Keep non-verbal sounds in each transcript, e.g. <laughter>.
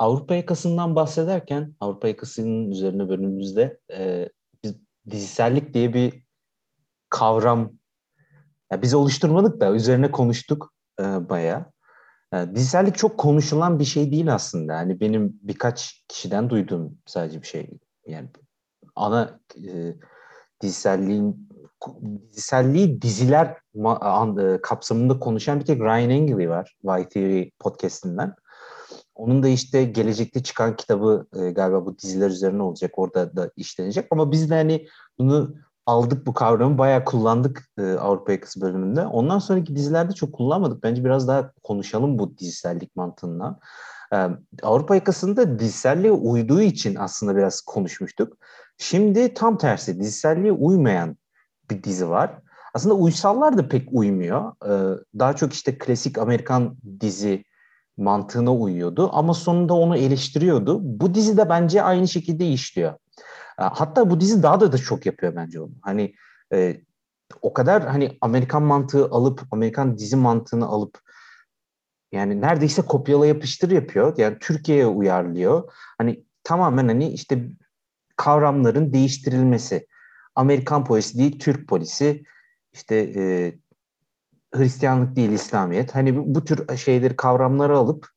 Avrupa yakasından bahsederken Avrupa yakasının üzerine bölümümüzde e, biz dizisellik diye bir kavram ya biz oluşturmadık da üzerine konuştuk e, bayağı. E, dizisellik çok konuşulan bir şey değil aslında. Yani benim birkaç kişiden duyduğum sadece bir şey. Yani ana e, diziselliğin diziselliği diziler e, kapsamında konuşan bir tek Ryan Engley var Y Theory podcastinden. Onun da işte gelecekte çıkan kitabı e, galiba bu diziler üzerine olacak. Orada da işlenecek. Ama biz de hani bunu aldık bu kavramı bayağı kullandık e, Avrupa Yakası bölümünde. Ondan sonraki dizilerde çok kullanmadık. Bence biraz daha konuşalım bu dizisellik mantığından. E, Avrupa Yakası'nda diziselliğe uyduğu için aslında biraz konuşmuştuk. Şimdi tam tersi diziselliğe uymayan bir dizi var. Aslında uysallar da pek uymuyor. E, daha çok işte klasik Amerikan dizi mantığına uyuyordu ama sonunda onu eleştiriyordu. Bu dizi de bence aynı şekilde işliyor. E, hatta bu dizi daha da da çok yapıyor bence onu. Hani e, o kadar hani Amerikan mantığı alıp Amerikan dizi mantığını alıp yani neredeyse kopyala yapıştır yapıyor. Yani Türkiye'ye uyarlıyor. Hani tamamen hani işte kavramların değiştirilmesi. Amerikan polisi değil Türk polisi. İşte e, Hristiyanlık değil İslamiyet. Hani bu, bu tür şeyleri kavramları alıp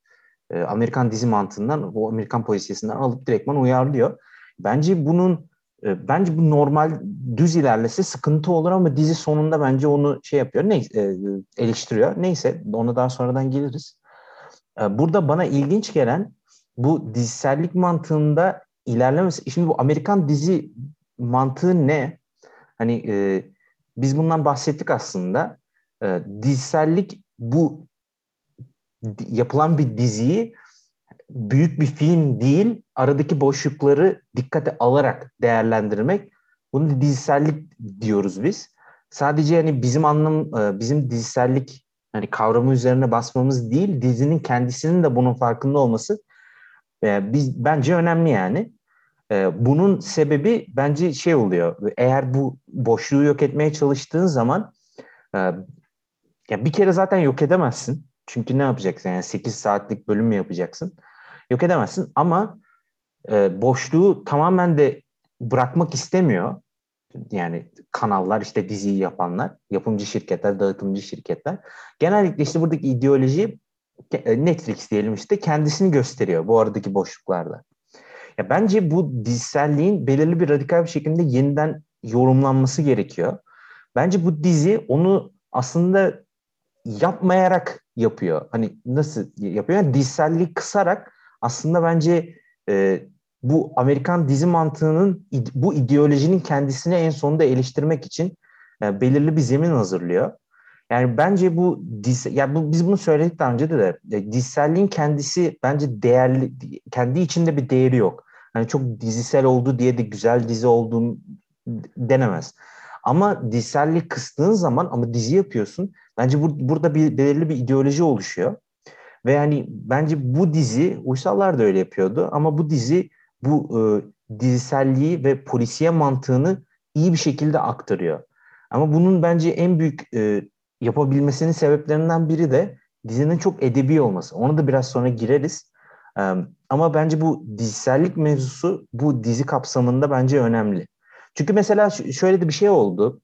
e, Amerikan dizi mantığından, bu Amerikan polisiyesinden alıp direktman uyarlıyor. Bence bunun e, bence bu normal düz ilerlese sıkıntı olur ama dizi sonunda bence onu şey yapıyor. Ne e, eleştiriyor. Neyse ona daha sonradan geliriz. E, burada bana ilginç gelen bu dizisellik mantığında ilerlemesi. Şimdi bu Amerikan dizi mantığı ne? Hani e, biz bundan bahsettik aslında. E, dizisellik bu yapılan bir diziyi büyük bir film değil, aradaki boşlukları dikkate alarak değerlendirmek. Bunu dizisellik diyoruz biz. Sadece yani bizim anlam e, bizim dizisellik hani kavramı üzerine basmamız değil, dizinin kendisinin de bunun farkında olması e, biz bence önemli yani. E, bunun sebebi bence şey oluyor. Eğer bu boşluğu yok etmeye çalıştığın zaman ya bir kere zaten yok edemezsin. Çünkü ne yapacaksın? Yani 8 saatlik bölüm mü yapacaksın? Yok edemezsin ama e, boşluğu tamamen de bırakmak istemiyor. Yani kanallar işte diziyi yapanlar, yapımcı şirketler, dağıtımcı şirketler. Genellikle işte buradaki ideoloji e, Netflix diyelim işte kendisini gösteriyor bu aradaki boşluklarda. Ya bence bu diziselliğin belirli bir radikal bir şekilde yeniden yorumlanması gerekiyor. Bence bu dizi onu aslında yapmayarak yapıyor. Hani nasıl yapıyor? Yani diziselliği kısarak aslında bence e, bu Amerikan dizi mantığının bu ideolojinin kendisini en sonunda eleştirmek için e, belirli bir zemin hazırlıyor. Yani bence bu diz, ya bu biz bunu söyledik daha önce de de e, diziselliğin kendisi bence değerli kendi içinde bir değeri yok. Hani çok dizisel oldu diye de güzel dizi olduğunu denemez. Ama diziselliği kıstığın zaman ama dizi yapıyorsun. Bence bur- burada bir belirli bir ideoloji oluşuyor. Ve yani bence bu dizi, Uysallar da öyle yapıyordu ama bu dizi bu e, diziselliği ve polisiye mantığını iyi bir şekilde aktarıyor. Ama bunun bence en büyük e, yapabilmesinin sebeplerinden biri de dizinin çok edebi olması. Ona da biraz sonra gireriz. E, ama bence bu dizisellik mevzusu bu dizi kapsamında bence önemli. Çünkü mesela şöyle de bir şey oldu.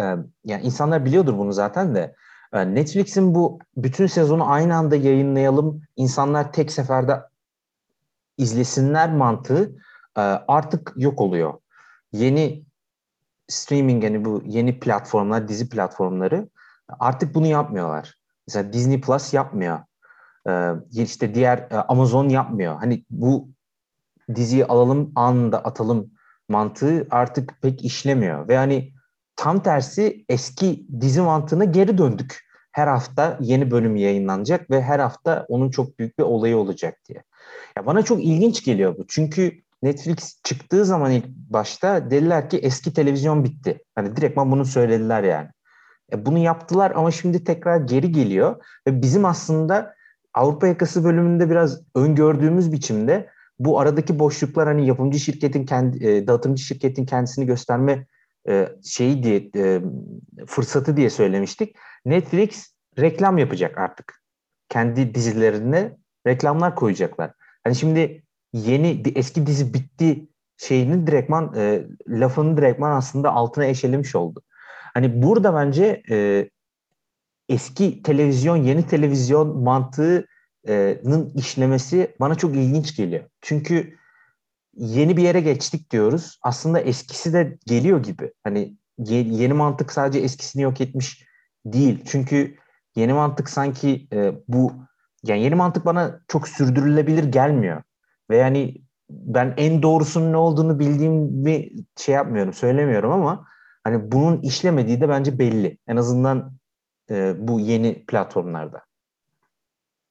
E, yani insanlar biliyordur bunu zaten de. E, Netflix'in bu bütün sezonu aynı anda yayınlayalım, insanlar tek seferde izlesinler mantığı e, artık yok oluyor. Yeni streaming yani bu yeni platformlar, dizi platformları artık bunu yapmıyorlar. Mesela Disney Plus yapmıyor. Ee, işte diğer Amazon yapmıyor. Hani bu diziyi alalım anında atalım mantığı artık pek işlemiyor. Ve hani tam tersi eski dizi mantığına geri döndük. Her hafta yeni bölüm yayınlanacak ve her hafta onun çok büyük bir olayı olacak diye. Ya bana çok ilginç geliyor bu. Çünkü Netflix çıktığı zaman ilk başta dediler ki eski televizyon bitti. Hani direktman bunu söylediler yani. E bunu yaptılar ama şimdi tekrar geri geliyor ve bizim aslında Avrupa yakası bölümünde biraz öngördüğümüz biçimde bu aradaki boşluklar hani yapımcı şirketin kendi e, dağıtımcı şirketin kendisini gösterme e, şeyi diye e, fırsatı diye söylemiştik. Netflix reklam yapacak artık. Kendi dizilerine reklamlar koyacaklar. Hani şimdi yeni eski dizi bitti şeyinin direktman e, lafının direktman aslında altına eşelemiş oldu. Hani burada bence e, eski televizyon, yeni televizyon mantığının işlemesi bana çok ilginç geliyor. Çünkü yeni bir yere geçtik diyoruz. Aslında eskisi de geliyor gibi. Hani yeni mantık sadece eskisini yok etmiş değil. Çünkü yeni mantık sanki e, bu yani yeni mantık bana çok sürdürülebilir gelmiyor. Ve yani ben en doğrusunun ne olduğunu bildiğimi şey yapmıyorum, söylemiyorum ama hani bunun işlemediği de bence belli. En azından e, bu yeni platformlarda.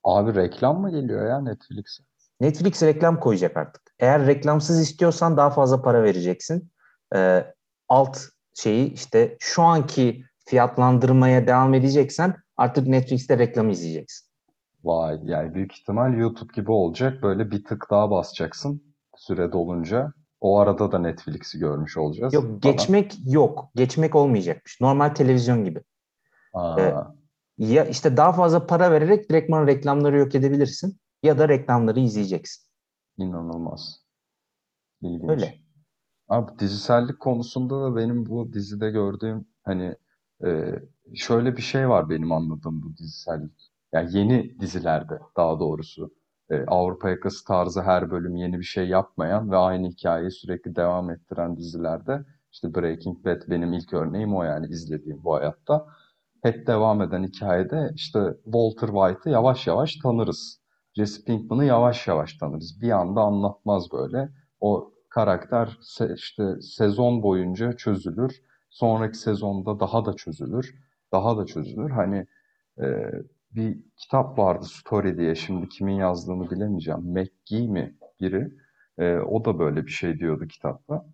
Abi reklam mı geliyor ya Netflix'e? Netflix reklam koyacak artık. Eğer reklamsız istiyorsan daha fazla para vereceksin. E, alt şeyi işte şu anki fiyatlandırmaya devam edeceksen artık Netflix'te reklam izleyeceksin. Vay yani büyük ihtimal YouTube gibi olacak. Böyle bir tık daha basacaksın süre dolunca. O arada da Netflix'i görmüş olacağız. Yok falan. geçmek yok. Geçmek olmayacakmış. Normal televizyon gibi. Ee, ya işte daha fazla para vererek direktman reklamları yok edebilirsin ya da reklamları izleyeceksin. İnanılmaz. İlginç. Öyle. Abi dizisellik konusunda da benim bu dizide gördüğüm hani e, şöyle bir şey var benim anladığım bu dizisellik. Yani yeni dizilerde daha doğrusu e, Avrupa Yakası tarzı her bölüm yeni bir şey yapmayan ve aynı hikayeyi sürekli devam ettiren dizilerde işte Breaking Bad benim ilk örneğim o yani izlediğim bu hayatta. Hep devam eden hikayede işte Walter White'ı yavaş yavaş tanırız. Jesse Pinkman'ı yavaş yavaş tanırız. Bir anda anlatmaz böyle. O karakter işte sezon boyunca çözülür. Sonraki sezonda daha da çözülür. Daha da çözülür. Hani e, bir kitap vardı Story diye. Şimdi kimin yazdığını bilemeyeceğim. McGee mi biri? E, o da böyle bir şey diyordu kitapta.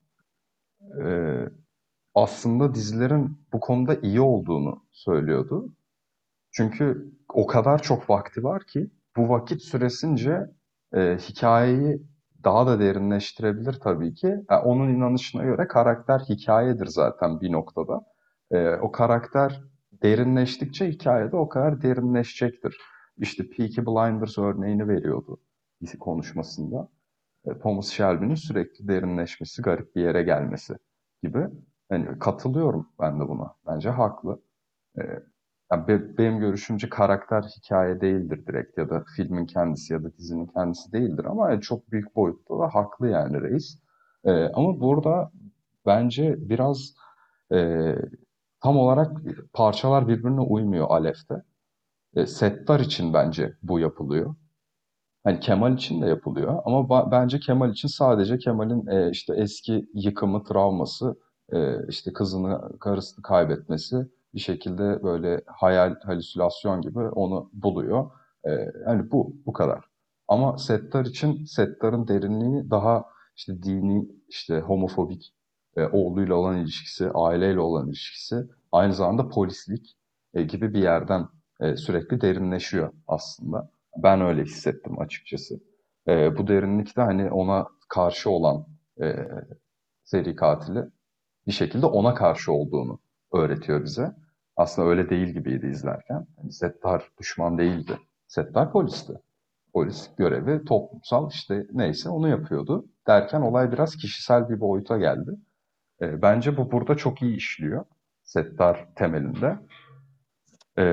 E, aslında dizilerin bu konuda iyi olduğunu söylüyordu. Çünkü o kadar çok vakti var ki bu vakit süresince e, hikayeyi daha da derinleştirebilir tabii ki. Yani onun inanışına göre karakter hikayedir zaten bir noktada. E, o karakter derinleştikçe hikayede o kadar derinleşecektir. İşte Peaky Blinders örneğini veriyordu konuşmasında. E, Thomas Shelby'nin sürekli derinleşmesi, garip bir yere gelmesi gibi. Yani katılıyorum ben de buna. Bence haklı. E, be, benim görüşümce karakter hikaye değildir direkt ya da filmin kendisi ya da dizinin kendisi değildir ama yani çok büyük boyutta da haklı yani reis. E, ama burada bence biraz e, tam olarak parçalar birbirine uymuyor Alef'te. E, Settar için bence bu yapılıyor. Hani Kemal için de yapılıyor ama bence Kemal için sadece Kemal'in e, işte eski yıkımı, travması, e, işte kızını, karısını kaybetmesi bir şekilde böyle hayal, halüsinasyon gibi onu buluyor. E, yani bu, bu kadar. Ama Settar için Settar'ın derinliği daha işte dini, işte homofobik, e, oğluyla olan ilişkisi, aileyle olan ilişkisi, aynı zamanda polislik e, gibi bir yerden e, sürekli derinleşiyor aslında. Ben öyle hissettim açıkçası. E, bu derinlikte hani ona karşı olan e, seri katili bir şekilde ona karşı olduğunu öğretiyor bize. Aslında öyle değil gibiydi izlerken. Yani Settar düşman değildi. Settar polisti. Polis görevi toplumsal işte neyse onu yapıyordu. Derken olay biraz kişisel bir boyuta geldi. E, bence bu burada çok iyi işliyor. Settar temelinde. E,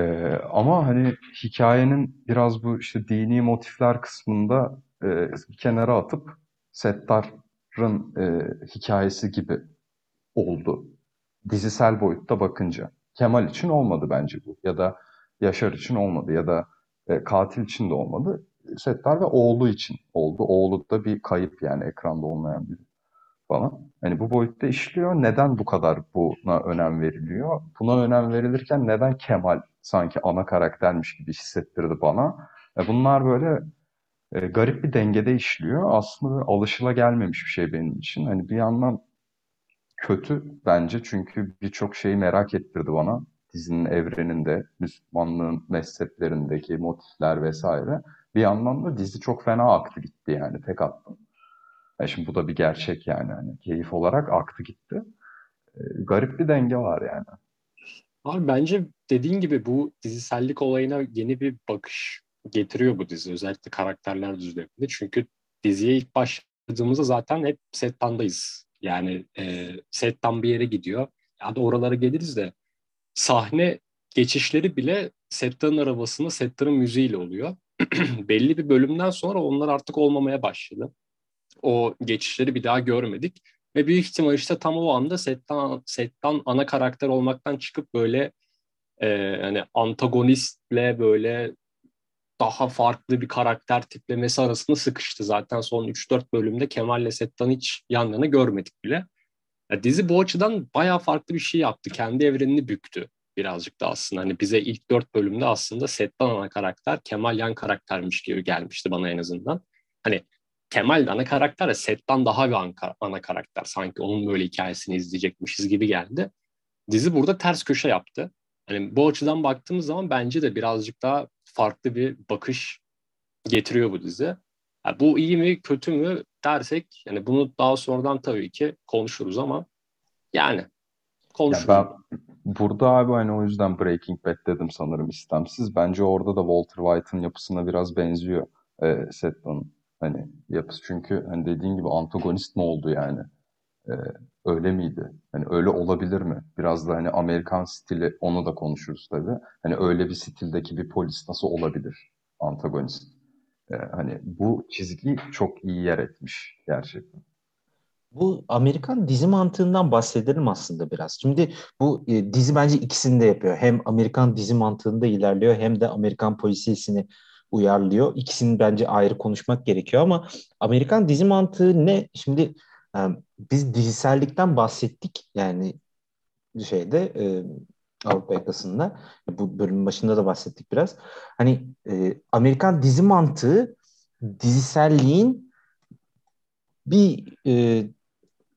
ama hani hikayenin biraz bu işte dini motifler kısmında e, kenara atıp Settar'ın e, hikayesi gibi oldu. Dizisel boyutta bakınca. Kemal için olmadı bence bu. Ya da Yaşar için olmadı. Ya da e, katil için de olmadı. Settar ve oğlu için oldu. Oğlu da bir kayıp yani ekranda olmayan biri falan. Hani bu boyutta işliyor. Neden bu kadar buna önem veriliyor? Buna önem verilirken neden Kemal sanki ana karaktermiş gibi hissettirdi bana? E bunlar böyle e, garip bir dengede işliyor. Aslında alışıla gelmemiş bir şey benim için. Hani bir yandan kötü bence çünkü birçok şeyi merak ettirdi bana. Dizinin evreninde, Müslümanlığın mezheplerindeki motifler vesaire. Bir yandan da dizi çok fena aktı gitti yani tek attım. Yani şimdi bu da bir gerçek yani. Hani keyif olarak aktı gitti. E, garip bir denge var yani. Abi bence dediğin gibi bu dizisellik olayına yeni bir bakış getiriyor bu dizi. Özellikle karakterler düzleminde. Çünkü diziye ilk başladığımızda zaten hep settandayız. Yani e, settan bir yere gidiyor. Ya da oralara geliriz de sahne geçişleri bile Settar'ın arabasında Settar'ın müziğiyle oluyor. <clears throat> Belli bir bölümden sonra onlar artık olmamaya başladı. O geçişleri bir daha görmedik. Ve büyük ihtimal işte tam o anda Settan, Settan ana karakter olmaktan çıkıp böyle e, hani antagonistle böyle daha farklı bir karakter tiplemesi arasında sıkıştı. Zaten son 3-4 bölümde Kemal ile Settan'ı hiç yan görmedik bile. Ya dizi bu açıdan bayağı farklı bir şey yaptı. Kendi evrenini büktü birazcık da aslında. Hani bize ilk 4 bölümde aslında Settan ana karakter, Kemal yan karaktermiş gibi gelmişti bana en azından. Hani Kemal ana karakter Settan daha bir ana karakter. Sanki onun böyle hikayesini izleyecekmişiz gibi geldi. Dizi burada ters köşe yaptı. Hani bu açıdan baktığımız zaman bence de birazcık daha farklı bir bakış getiriyor bu dizi. Yani bu iyi mi kötü mü dersek yani bunu daha sonradan tabii ki konuşuruz ama yani konuşuruz. Ya ben burada abi hani o yüzden Breaking Bad dedim sanırım istemsiz. Bence orada da Walter White'ın yapısına biraz benziyor e, Setman'ın hani yapısı. Çünkü hani dediğin gibi antagonist mi oldu yani? E, öyle miydi? Hani öyle olabilir mi? Biraz da hani Amerikan stili onu da konuşuruz tabii. Hani öyle bir stildeki bir polis nasıl olabilir antagonist? Ee, hani bu çizgi çok iyi yer etmiş gerçekten. Bu Amerikan dizi mantığından bahsedelim aslında biraz. Şimdi bu e, dizi bence ikisini de yapıyor. Hem Amerikan dizi mantığında ilerliyor hem de Amerikan polisiyesini uyarlıyor. İkisini bence ayrı konuşmak gerekiyor ama Amerikan dizi mantığı ne? Şimdi biz dizisellikten bahsettik yani şeyde e, Avrupa yakasında. Bu bölümün başında da bahsettik biraz. Hani e, Amerikan dizi mantığı diziselliğin bir e,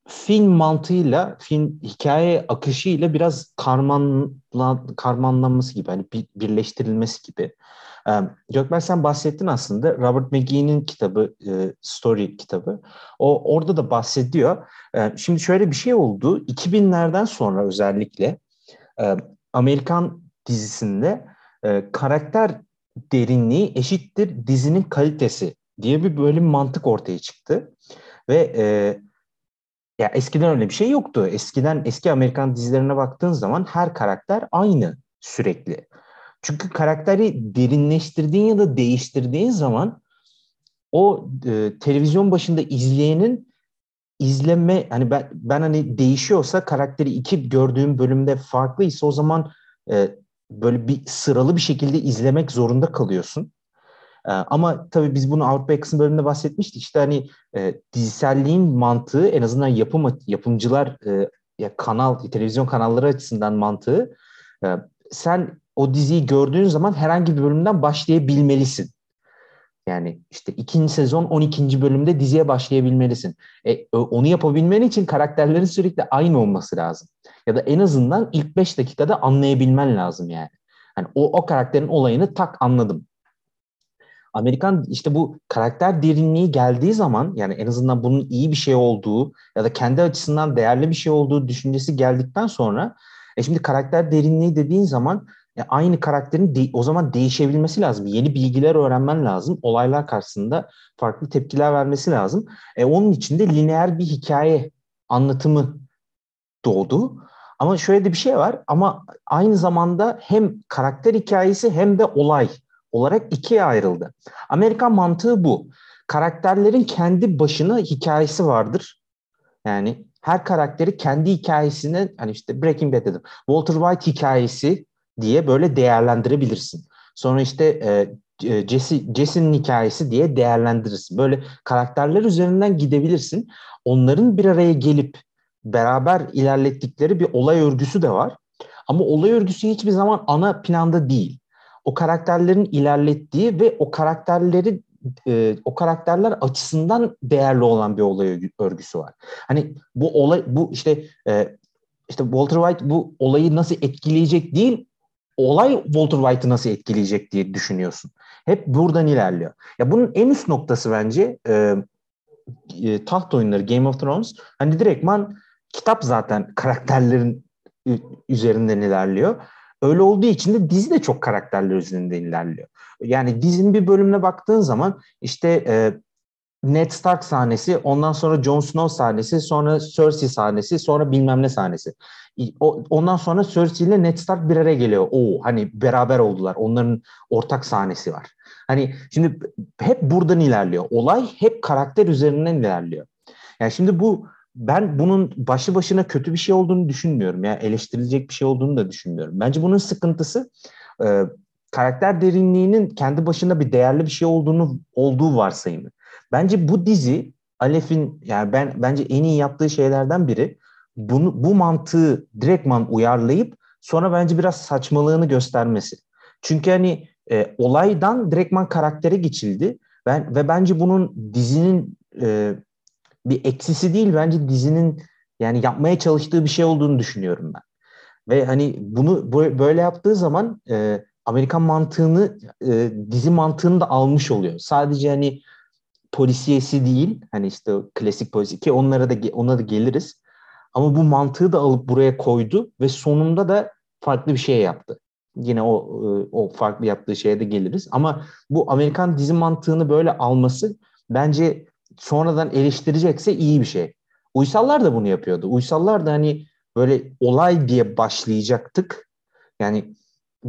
film mantığıyla, film hikaye akışıyla biraz karmanla, karmanlanması gibi, hani bir, birleştirilmesi gibi. Gökmen sen bahsettin aslında. Robert McGee'nin kitabı, e, Story kitabı. O orada da bahsediyor. Şimdi şöyle bir şey oldu. 2000'lerden sonra özellikle Amerikan dizisinde e, karakter derinliği eşittir dizinin kalitesi diye bir böyle bir mantık ortaya çıktı. Ve e, ya eskiden öyle bir şey yoktu. Eskiden eski Amerikan dizilerine baktığın zaman her karakter aynı sürekli. Çünkü karakteri derinleştirdiğin ya da değiştirdiğin zaman o e, televizyon başında izleyenin izleme hani ben, ben hani değişiyorsa karakteri iki gördüğüm bölümde farklıysa o zaman e, böyle bir sıralı bir şekilde izlemek zorunda kalıyorsun. E, ama tabii biz bunu Avrupa Yakasın bölümünde bahsetmiştik. İşte hani e, diziselliğin mantığı en azından yapım yapımcılar e, ya kanal televizyon kanalları açısından mantığı e, sen o diziyi gördüğün zaman herhangi bir bölümden başlayabilmelisin. Yani işte ikinci sezon 12. bölümde diziye başlayabilmelisin. E, onu yapabilmen için karakterlerin sürekli aynı olması lazım. Ya da en azından ilk 5 dakikada anlayabilmen lazım yani. Yani o, o karakterin olayını tak anladım. Amerikan işte bu karakter derinliği geldiği zaman yani en azından bunun iyi bir şey olduğu ya da kendi açısından değerli bir şey olduğu düşüncesi geldikten sonra e şimdi karakter derinliği dediğin zaman e, aynı karakterin de, o zaman değişebilmesi lazım. Yeni bilgiler öğrenmen lazım. Olaylar karşısında farklı tepkiler vermesi lazım. E, onun için de lineer bir hikaye anlatımı doğdu. Ama şöyle de bir şey var ama aynı zamanda hem karakter hikayesi hem de olay olarak ikiye ayrıldı. Amerikan mantığı bu. Karakterlerin kendi başına hikayesi vardır. Yani her karakteri kendi hikayesine hani işte Breaking Bad dedim. Walter White hikayesi diye böyle değerlendirebilirsin. Sonra işte e, e, Jesse Jesse'nin hikayesi diye değerlendirirsin. Böyle karakterler üzerinden gidebilirsin. Onların bir araya gelip beraber ilerlettikleri bir olay örgüsü de var. Ama olay örgüsü hiçbir zaman ana planda değil. O karakterlerin ilerlettiği ve o karakterleri e, o karakterler açısından değerli olan bir olay örgüsü var. Hani bu olay bu işte e, işte Walter White bu olayı nasıl etkileyecek değil olay Walter White'ı nasıl etkileyecek diye düşünüyorsun. Hep buradan ilerliyor. Ya bunun en üst noktası bence e, e, taht oyunları Game of Thrones. Hani direktman kitap zaten karakterlerin üzerinden ilerliyor. Öyle olduğu için de dizi de çok karakterler üzerinden ilerliyor. Yani dizinin bir bölümüne baktığın zaman işte e, Ned Stark sahnesi, ondan sonra Jon Snow sahnesi, sonra Cersei sahnesi, sonra bilmem ne sahnesi. ondan sonra Cersei ile Ned Stark bir araya geliyor. Oo hani beraber oldular. Onların ortak sahnesi var. Hani şimdi hep buradan ilerliyor. Olay hep karakter üzerinden ilerliyor. Yani şimdi bu ben bunun başı başına kötü bir şey olduğunu düşünmüyorum. Yani eleştirilecek bir şey olduğunu da düşünmüyorum. Bence bunun sıkıntısı e, karakter derinliğinin kendi başına bir değerli bir şey olduğunu olduğu varsayımı. Bence bu dizi Alef'in yani ben bence en iyi yaptığı şeylerden biri bunu bu mantığı direktman uyarlayıp sonra bence biraz saçmalığını göstermesi. Çünkü hani e, olaydan direktman karaktere geçildi. Ben ve bence bunun dizinin e, bir eksisi değil bence dizinin yani yapmaya çalıştığı bir şey olduğunu düşünüyorum ben. Ve hani bunu böyle yaptığı zaman e, Amerikan mantığını e, dizi mantığını da almış oluyor. Sadece hani polisiyesi değil hani işte klasik polisi ki onlara da ona da geliriz. Ama bu mantığı da alıp buraya koydu ve sonunda da farklı bir şey yaptı. Yine o e, o farklı yaptığı şeye de geliriz. Ama bu Amerikan dizi mantığını böyle alması bence sonradan eleştirecekse iyi bir şey. Uysallar da bunu yapıyordu. Uysallar da hani böyle olay diye başlayacaktık. Yani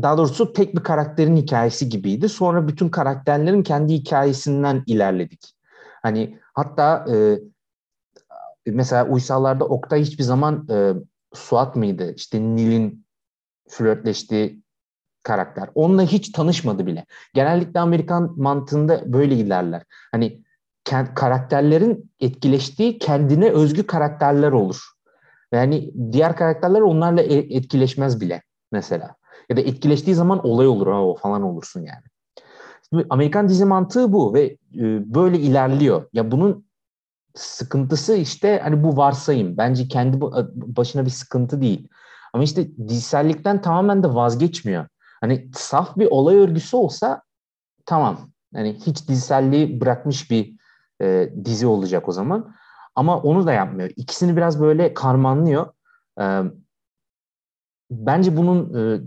daha doğrusu tek bir karakterin hikayesi gibiydi. Sonra bütün karakterlerin kendi hikayesinden ilerledik. Hani hatta e, mesela Uysallar'da Oktay hiçbir zaman e, Suat mıydı? İşte Nil'in flörtleştiği karakter. Onunla hiç tanışmadı bile. Genellikle Amerikan mantığında böyle ilerler. Hani karakterlerin etkileştiği kendine özgü karakterler olur. Yani diğer karakterler onlarla e, etkileşmez bile mesela. Ya da etkileştiği zaman olay olur o falan olursun yani. Şimdi Amerikan dizi mantığı bu ve e, böyle ilerliyor. Ya bunun sıkıntısı işte hani bu varsayım. Bence kendi başına bir sıkıntı değil. Ama işte dizisellikten tamamen de vazgeçmiyor. Hani saf bir olay örgüsü olsa tamam. Hani hiç diziselliği bırakmış bir e, dizi olacak o zaman. Ama onu da yapmıyor. İkisini biraz böyle karmanlıyor. E, bence bunun e,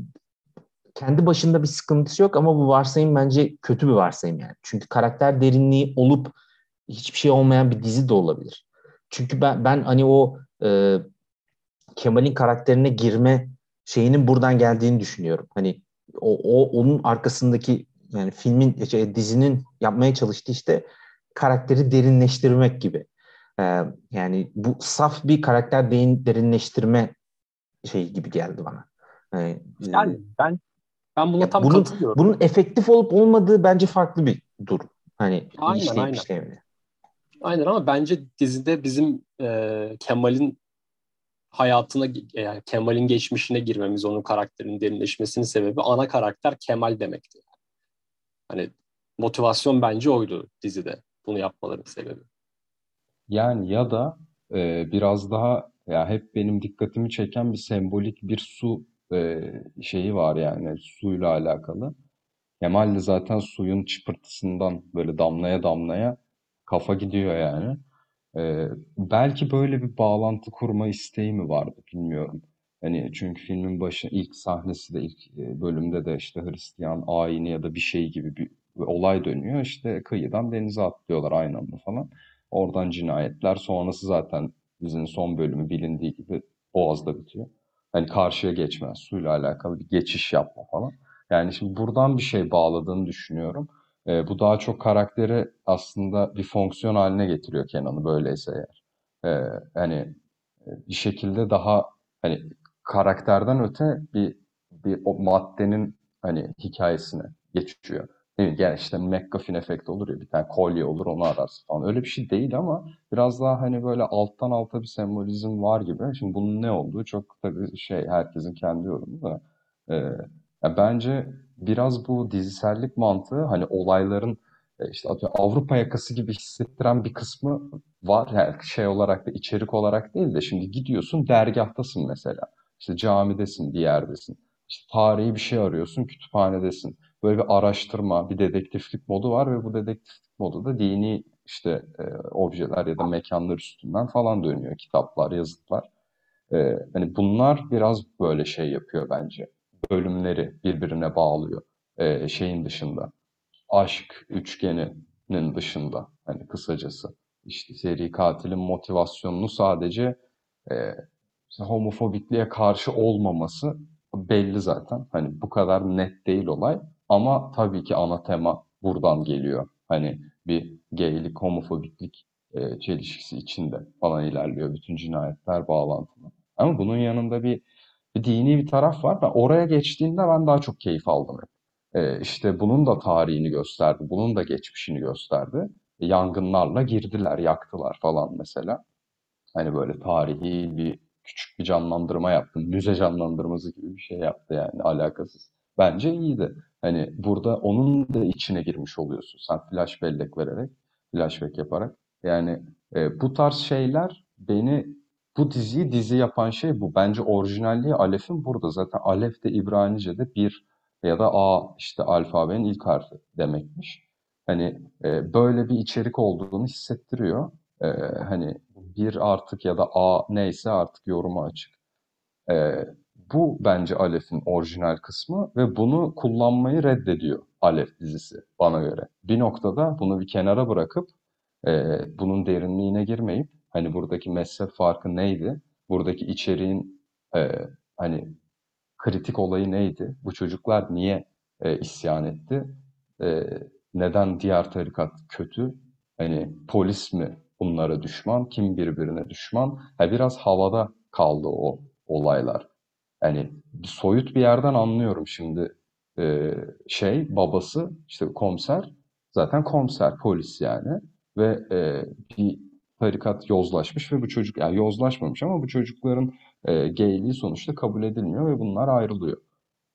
kendi başında bir sıkıntısı yok ama bu varsayım bence kötü bir varsayım yani. Çünkü karakter derinliği olup hiçbir şey olmayan bir dizi de olabilir. Çünkü ben ben hani o e, Kemal'in karakterine girme şeyinin buradan geldiğini düşünüyorum. Hani o, o onun arkasındaki yani filmin şey, dizinin yapmaya çalıştığı işte karakteri derinleştirmek gibi. Ee, yani bu saf bir karakter derin, derinleştirme şey gibi geldi bana. Ee, yani ben ben buna tam bunun, katılıyorum. Bunun efektif olup olmadığı bence farklı bir durum. Hani aynen, işleyip aynen. işleyemedi. Aynen ama bence dizide bizim e, Kemal'in hayatına yani Kemal'in geçmişine girmemiz, onun karakterinin derinleşmesinin sebebi ana karakter Kemal demekti. Hani motivasyon bence oydu dizide bunu yapmaların sebebi. Yani ya da e, biraz daha ya hep benim dikkatimi çeken bir sembolik bir su e, şeyi var yani suyla alakalı. Kemal de zaten suyun çıpırtısından böyle damlaya damlaya kafa gidiyor yani. Ee, belki böyle bir bağlantı kurma isteği mi vardı bilmiyorum. Hani çünkü filmin başı ilk sahnesi de ilk e, bölümde de işte Hristiyan ayini ya da bir şey gibi bir olay dönüyor. İşte kıyıdan denize atlıyorlar aynı anda falan. Oradan cinayetler sonrası zaten dizinin son bölümü bilindiği gibi Boğaz'da bitiyor. Hani karşıya geçme, suyla alakalı bir geçiş yapma falan. Yani şimdi buradan bir şey bağladığını düşünüyorum. E, bu daha çok karakteri aslında bir fonksiyon haline getiriyor Kenan'ı böyleyse eğer. E, hani e, bir şekilde daha hani karakterden öte bir bir o maddenin hani hikayesine geçiyor. Değil Yani işte McGuffin efekti olur ya bir tane kolye olur onu ararsın falan. Öyle bir şey değil ama biraz daha hani böyle alttan alta bir sembolizm var gibi. Şimdi bunun ne olduğu çok tabii şey herkesin kendi yorumu da. E, ya bence biraz bu dizisellik mantığı hani olayların e, işte Avrupa yakası gibi hissettiren bir kısmı var. Yani şey olarak da içerik olarak değil de şimdi gidiyorsun dergahtasın mesela. İşte camidesin, bir yerdesin. İşte tarihi bir şey arıyorsun, kütüphanedesin. Böyle bir araştırma, bir dedektiflik modu var ve bu dedektiflik modu da dini işte e, objeler ya da mekanlar üstünden falan dönüyor. Kitaplar, yazıtlar. E, hani bunlar biraz böyle şey yapıyor bence bölümleri birbirine bağlıyor e, şeyin dışında. Aşk üçgeni katilinin dışında hani kısacası işte seri katilin motivasyonunu sadece e, homofobikliğe karşı olmaması belli zaten. Hani bu kadar net değil olay ama tabii ki ana tema buradan geliyor. Hani bir geylik, homofobiklik e, çelişkisi içinde falan ilerliyor bütün cinayetler bağlantılı. Ama bunun yanında bir, bir dini bir taraf var. Ben oraya geçtiğinde ben daha çok keyif aldım. E, işte bunun da tarihini gösterdi, bunun da geçmişini gösterdi. E, yangınlarla girdiler, yaktılar falan mesela. Hani böyle tarihi bir küçük bir canlandırma yaptı. Müze canlandırması gibi bir şey yaptı yani alakasız. Bence iyiydi. Hani burada onun da içine girmiş oluyorsun. Sen flash bellek vererek, flashback yaparak. Yani e, bu tarz şeyler beni bu diziyi dizi yapan şey bu. Bence orijinalliği Alef'in burada. Zaten Alef de İbranice'de bir ya da A işte alfabenin ilk harfi demekmiş. Hani e, böyle bir içerik olduğunu hissettiriyor. E, hani bir artık ya da A neyse artık yoruma açık. E, bu bence Alef'in orijinal kısmı ve bunu kullanmayı reddediyor Alef dizisi bana göre. Bir noktada bunu bir kenara bırakıp e, bunun derinliğine girmeyip hani buradaki mezhep farkı neydi? Buradaki içeriğin e, hani kritik olayı neydi? Bu çocuklar niye e, isyan etti? E, neden diğer tarikat kötü? Hani polis mi bunlara düşman? Kim birbirine düşman? Ha, biraz havada kaldı o olaylar. Bir soyut bir yerden anlıyorum şimdi e, şey babası işte komiser zaten komiser polis yani ve e, bir tarikat yozlaşmış ve bu çocuk yani yozlaşmamış ama bu çocukların e, gayliği sonuçta kabul edilmiyor ve bunlar ayrılıyor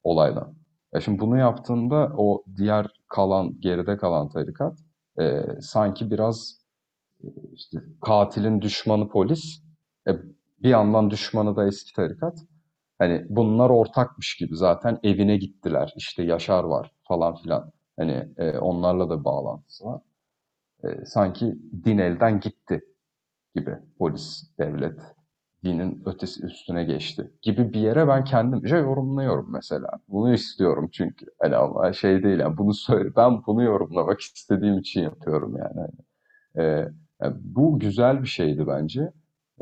olaydan. Ya şimdi bunu yaptığında o diğer kalan geride kalan tarikat e, sanki biraz e, işte katilin düşmanı polis e, bir yandan düşmanı da eski tarikat. Hani bunlar ortakmış gibi zaten evine gittiler. İşte Yaşar var falan filan. Hani e, onlarla da bağlantısı var. E, sanki din elden gitti gibi polis, devlet, dinin ötesi üstüne geçti gibi bir yere ben kendimce yorumluyorum mesela. Bunu istiyorum çünkü. Hani ama şey değil yani bunu söyle ben bunu yorumlamak istediğim için yapıyorum yani. Ee, yani bu güzel bir şeydi bence.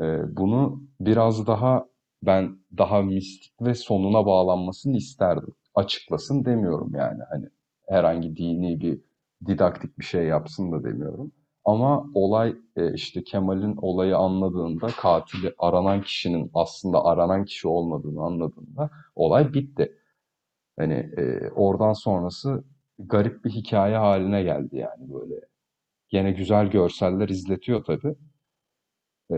Ee, bunu biraz daha ben daha mistik ve sonuna bağlanmasını isterdim. Açıklasın demiyorum yani. Hani herhangi dini bir didaktik bir şey yapsın da demiyorum. Ama olay e, işte Kemal'in olayı anladığında katili aranan kişinin aslında aranan kişi olmadığını anladığında olay bitti. Hani e, oradan sonrası garip bir hikaye haline geldi yani böyle. Yine güzel görseller izletiyor tabii. E,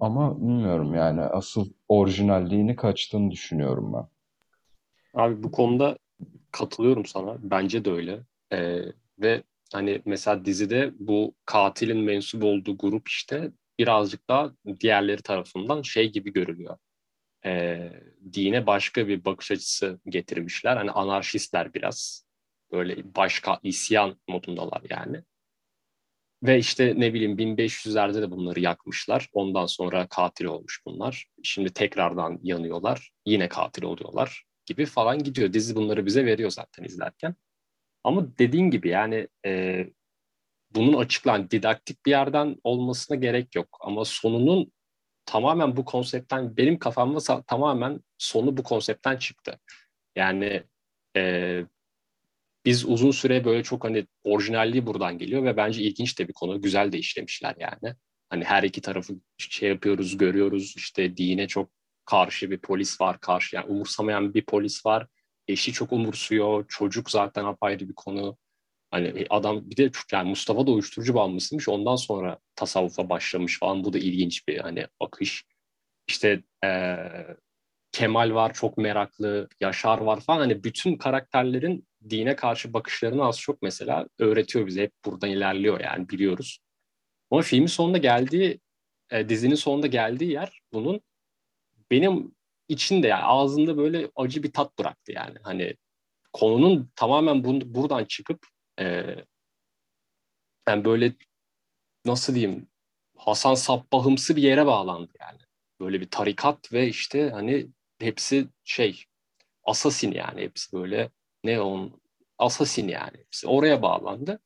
ama bilmiyorum yani asıl orijinalliğini kaçtığını düşünüyorum ben. Abi bu konuda katılıyorum sana. Bence de öyle. Ee, ve hani mesela dizide bu katilin mensup olduğu grup işte birazcık daha diğerleri tarafından şey gibi görülüyor. E, dine başka bir bakış açısı getirmişler. Hani anarşistler biraz. Böyle başka isyan modundalar yani. Ve işte ne bileyim 1500'lerde de bunları yakmışlar. Ondan sonra katil olmuş bunlar. Şimdi tekrardan yanıyorlar. Yine katil oluyorlar gibi falan gidiyor. Dizi bunları bize veriyor zaten izlerken. Ama dediğin gibi yani e, bunun açıklan didaktik bir yerden olmasına gerek yok. Ama sonunun tamamen bu konseptten benim kafamda tamamen sonu bu konseptten çıktı. Yani e, biz uzun süre böyle çok hani orijinalliği buradan geliyor ve bence ilginç de bir konu. Güzel de işlemişler yani. Hani her iki tarafı şey yapıyoruz, görüyoruz. İşte dine çok karşı bir polis var, karşı yani umursamayan bir polis var. Eşi çok umursuyor. Çocuk zaten apayrı bir konu. Hani adam bir de yani Mustafa da uyuşturucu bağımlısıymış. Ondan sonra tasavvufa başlamış falan. Bu da ilginç bir hani akış. İşte ee, Kemal var çok meraklı, Yaşar var falan. Hani bütün karakterlerin dine karşı bakışlarını az çok mesela öğretiyor bize. Hep buradan ilerliyor yani biliyoruz. Ama filmin sonunda geldiği, e, dizinin sonunda geldiği yer bunun benim içinde yani ağzında böyle acı bir tat bıraktı yani. Hani konunun tamamen bu, buradan çıkıp e, yani böyle nasıl diyeyim Hasan Sabbahımsı bir yere bağlandı yani. Böyle bir tarikat ve işte hani hepsi şey asasin yani hepsi böyle ne on asasin yani oraya bağlandı.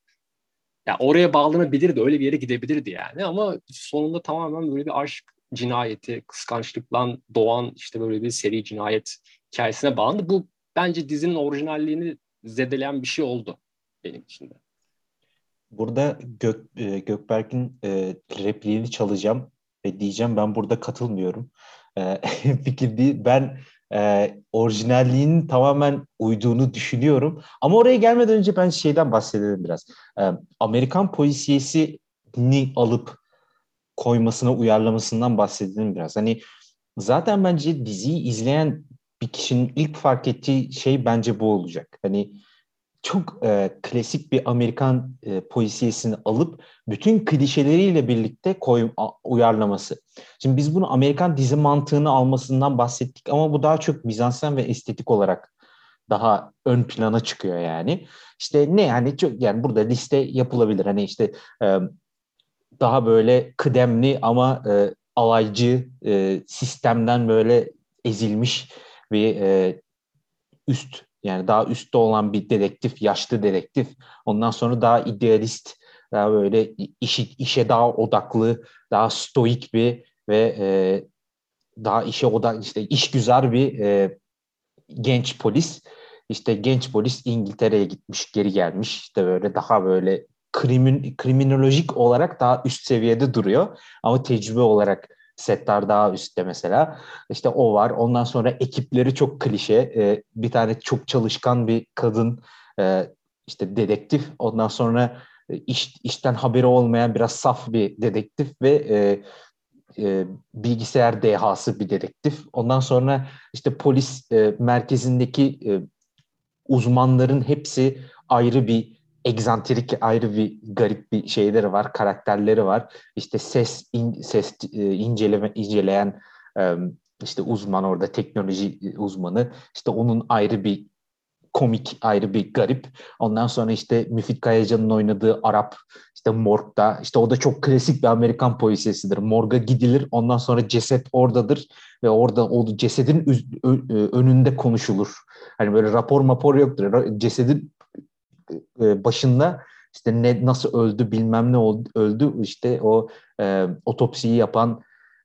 ya oraya bağlanabilirdi, öyle bir yere gidebilirdi yani ama sonunda tamamen böyle bir aşk cinayeti, kıskançlıktan doğan işte böyle bir seri cinayet hikayesine bağlandı. Bu bence dizinin orijinalliğini zedeleyen bir şey oldu benim için de. Burada Gök, e, Gökberk'in e, repliğini çalacağım ve diyeceğim ben burada katılmıyorum. E, <laughs> fikir değil. Ben e, orijinalliğinin tamamen uyduğunu düşünüyorum. Ama oraya gelmeden önce ben şeyden bahsedelim biraz. E, Amerikan polisiyesini alıp koymasına, uyarlamasından bahsedelim biraz. Hani zaten bence diziyi izleyen bir kişinin ilk fark ettiği şey bence bu olacak. Hani çok e, klasik bir Amerikan e, polisiyesini alıp bütün klişeleriyle birlikte koy, uyarlaması. Şimdi biz bunu Amerikan dizi mantığını almasından bahsettik ama bu daha çok mizansen ve estetik olarak daha ön plana çıkıyor yani. İşte ne yani çok yani burada liste yapılabilir. Hani işte e, daha böyle kıdemli ama e, alaycı e, sistemden böyle ezilmiş bir e, üst yani daha üstte olan bir dedektif, yaşlı dedektif. Ondan sonra daha idealist, daha böyle işi, işe daha odaklı, daha stoik bir ve e, daha işe odak işte iş güzel bir e, genç polis. İşte genç polis İngiltere'ye gitmiş, geri gelmiş. İşte böyle daha böyle krimin, kriminolojik olarak daha üst seviyede duruyor. Ama tecrübe olarak Settar daha üstte mesela. İşte o var. Ondan sonra ekipleri çok klişe. E, bir tane çok çalışkan bir kadın e, işte dedektif. Ondan sonra e, iş, işten haberi olmayan biraz saf bir dedektif ve e, e, bilgisayar dehası bir dedektif. Ondan sonra işte polis e, merkezindeki e, uzmanların hepsi ayrı bir egzantrik ayrı bir garip bir şeyleri var, karakterleri var. İşte ses in, ses e, inceleme inceleyen e, işte uzman orada teknoloji uzmanı. İşte onun ayrı bir komik ayrı bir garip. Ondan sonra işte Müfit Kayacan'ın oynadığı Arap işte morgda işte o da çok klasik bir Amerikan polisiyesidir. Morga gidilir ondan sonra ceset oradadır ve orada o cesedin önünde konuşulur. Hani böyle rapor mapor yoktur. Cesedin e, başında işte ne nasıl öldü bilmem ne öldü. İşte o e, otopsiyi yapan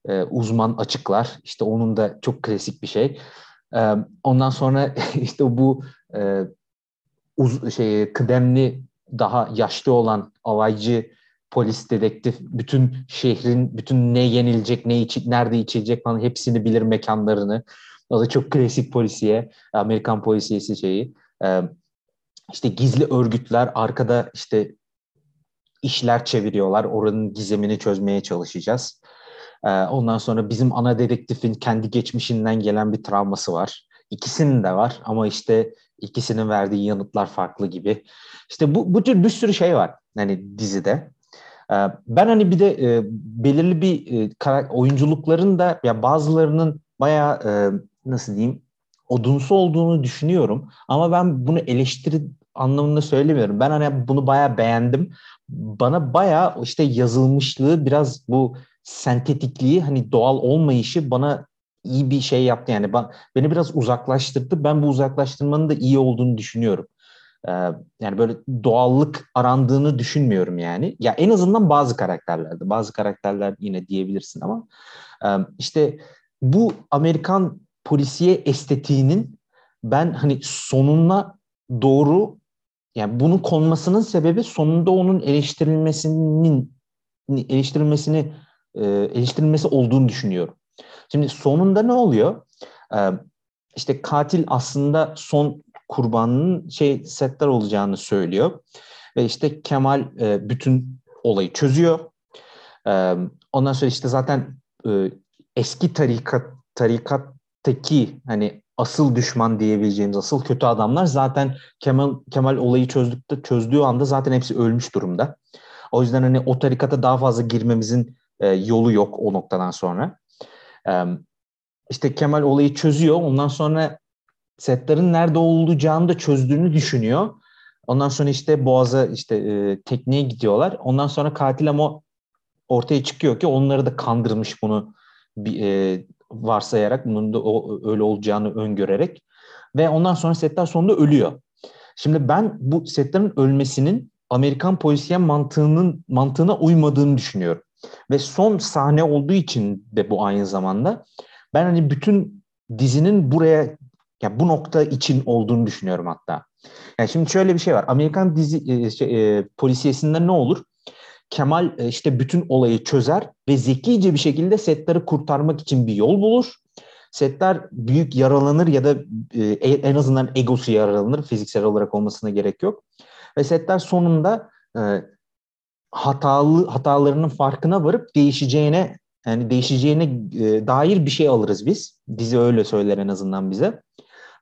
e, uzman açıklar. İşte onun da çok klasik bir şey. E, ondan sonra <laughs> işte bu e, uz, şey kıdemli daha yaşlı olan alaycı polis dedektif bütün şehrin bütün ne yenilecek ne içi, nerede içilecek falan hepsini bilir mekanlarını. O da çok klasik polisiye Amerikan polisiyesi şeyi. E, işte gizli örgütler arkada işte işler çeviriyorlar. Oranın gizemini çözmeye çalışacağız. Ee, ondan sonra bizim ana dedektifin kendi geçmişinden gelen bir travması var. İkisinin de var ama işte ikisinin verdiği yanıtlar farklı gibi. İşte bu, bu tür bir sürü şey var hani dizide. Ee, ben hani bir de e, belirli bir e, oyunculukların da ya bazılarının bayağı e, nasıl diyeyim odunsu olduğunu düşünüyorum. Ama ben bunu eleştiri anlamında söylemiyorum. Ben hani bunu bayağı beğendim. Bana bayağı işte yazılmışlığı biraz bu sentetikliği hani doğal olmayışı bana iyi bir şey yaptı. Yani ben, beni biraz uzaklaştırdı. Ben bu uzaklaştırmanın da iyi olduğunu düşünüyorum. Ee, yani böyle doğallık arandığını düşünmüyorum yani. Ya en azından bazı karakterlerde. Bazı karakterler yine diyebilirsin ama e, işte bu Amerikan polisiye estetiğinin ben hani sonuna doğru yani bunun konmasının sebebi sonunda onun eleştirilmesinin eleştirilmesini e, eleştirilmesi olduğunu düşünüyorum. Şimdi sonunda ne oluyor? E, işte katil aslında son kurbanının şey setler olacağını söylüyor ve işte Kemal e, bütün olayı çözüyor. Ondan sonra işte zaten eski tarikat tarikattaki hani asıl düşman diyebileceğimiz asıl kötü adamlar zaten Kemal Kemal olayı çözdükte çözdüğü anda zaten hepsi ölmüş durumda. O yüzden hani o tarikata daha fazla girmemizin e, yolu yok o noktadan sonra. E, işte Kemal olayı çözüyor. Ondan sonra setlerin nerede olacağını da çözdüğünü düşünüyor. Ondan sonra işte Boğaz'a işte e, tekneye gidiyorlar. Ondan sonra katil ama ortaya çıkıyor ki onları da kandırmış bunu bir, e, varsayarak bunun da o, öyle olacağını öngörerek ve ondan sonra Settar sonunda ölüyor. Şimdi ben bu Settar'ın ölmesinin Amerikan polisiye mantığının mantığına uymadığını düşünüyorum. Ve son sahne olduğu için de bu aynı zamanda ben hani bütün dizinin buraya yani bu nokta için olduğunu düşünüyorum hatta. Yani şimdi şöyle bir şey var. Amerikan dizi e, şey, e, polisiyesinde ne olur? Kemal e, işte bütün olayı çözer ve zekice bir şekilde setleri kurtarmak için bir yol bulur. Setler büyük yaralanır ya da e, en azından egosu yaralanır. Fiziksel olarak olmasına gerek yok. Ve setler sonunda e, hatalı hatalarının farkına varıp değişeceğine yani değişeceğine e, dair bir şey alırız biz. Dizi öyle söyler en azından bize.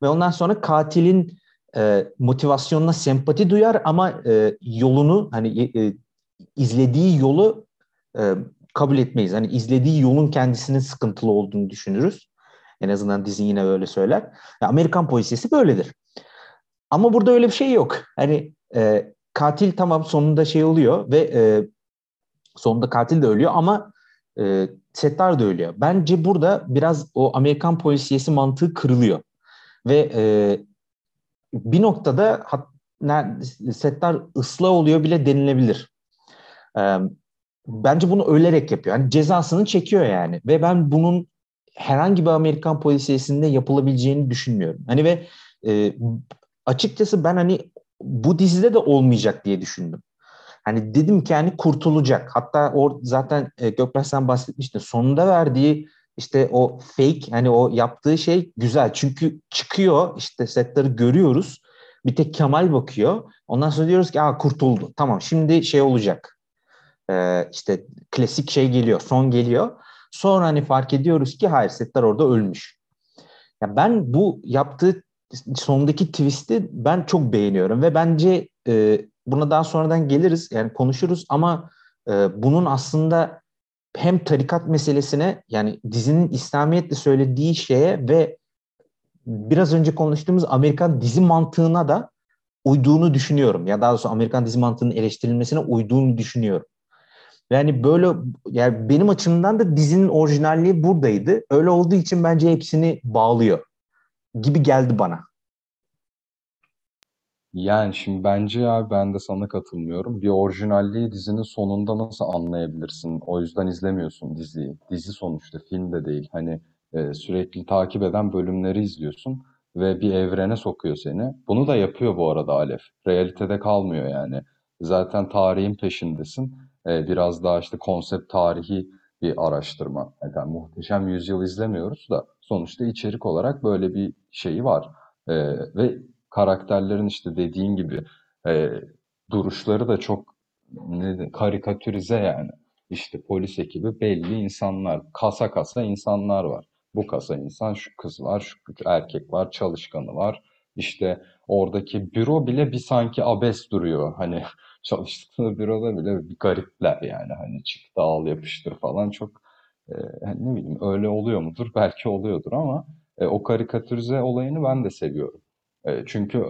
Ve ondan sonra katilin e, motivasyonuna sempati duyar ama e, yolunu hani e, izlediği yolu e, kabul etmeyiz. Hani izlediği yolun kendisinin sıkıntılı olduğunu düşünürüz. En azından dizi yine öyle söyler. Ya Amerikan polisiyesi böyledir. Ama burada öyle bir şey yok. Hani e, katil tamam sonunda şey oluyor ve e, sonunda katil de ölüyor ama e, setler de ölüyor. Bence burada biraz o Amerikan polisiyesi mantığı kırılıyor. Ve e, bir noktada hat, setler ıslah oluyor bile denilebilir. Bence bunu ölerek yapıyor. Yani cezasını çekiyor yani. Ve ben bunun herhangi bir Amerikan polisiyesinde yapılabileceğini düşünmüyorum. Hani ve e, açıkçası ben hani bu dizide de olmayacak diye düşündüm. Hani dedim ki hani kurtulacak. Hatta o zaten e, Gökmen sen bahsetmiştin. Sonunda verdiği işte o fake hani o yaptığı şey güzel. Çünkü çıkıyor işte setleri görüyoruz. Bir tek Kemal bakıyor. Ondan sonra diyoruz ki Aa, kurtuldu. Tamam şimdi şey olacak. Ee, işte klasik şey geliyor. Son geliyor. Sonra hani fark ediyoruz ki hayır setler orada ölmüş. Ya ben bu yaptığı sondaki twist'i ben çok beğeniyorum ve bence e, buna daha sonradan geliriz yani konuşuruz ama e, bunun aslında hem tarikat meselesine yani dizinin İslamiyetle söylediği şeye ve biraz önce konuştuğumuz Amerikan dizi mantığına da uyduğunu düşünüyorum. Ya daha doğrusu Amerikan dizi mantığının eleştirilmesine uyduğunu düşünüyorum. Yani böyle yani benim açımdan da dizinin orijinalliği buradaydı. Öyle olduğu için bence hepsini bağlıyor gibi geldi bana. Yani şimdi bence abi ben de sana katılmıyorum. Bir orijinalliği dizinin sonunda nasıl anlayabilirsin? O yüzden izlemiyorsun diziyi. Dizi sonuçta film de değil. Hani e, sürekli takip eden bölümleri izliyorsun ve bir evrene sokuyor seni. Bunu da yapıyor bu arada Alef. Realitede kalmıyor yani. Zaten tarihin peşindesin. E, biraz daha işte konsept tarihi bir araştırma. Yani muhteşem yüzyıl izlemiyoruz da sonuçta içerik olarak böyle bir şeyi var. E, ve karakterlerin işte dediğin gibi e, duruşları da çok ne, karikatürize yani. İşte polis ekibi belli insanlar, kasa kasa insanlar var. Bu kasa insan, şu kız var, şu erkek var, çalışkanı var. İşte oradaki büro bile bir sanki abes duruyor. Hani çalıştığı büroda bile bir garipler yani. Hani çıktı al yapıştır falan çok e, hani ne bileyim öyle oluyor mudur? <laughs> Belki oluyordur ama e, o karikatürize olayını ben de seviyorum. E, çünkü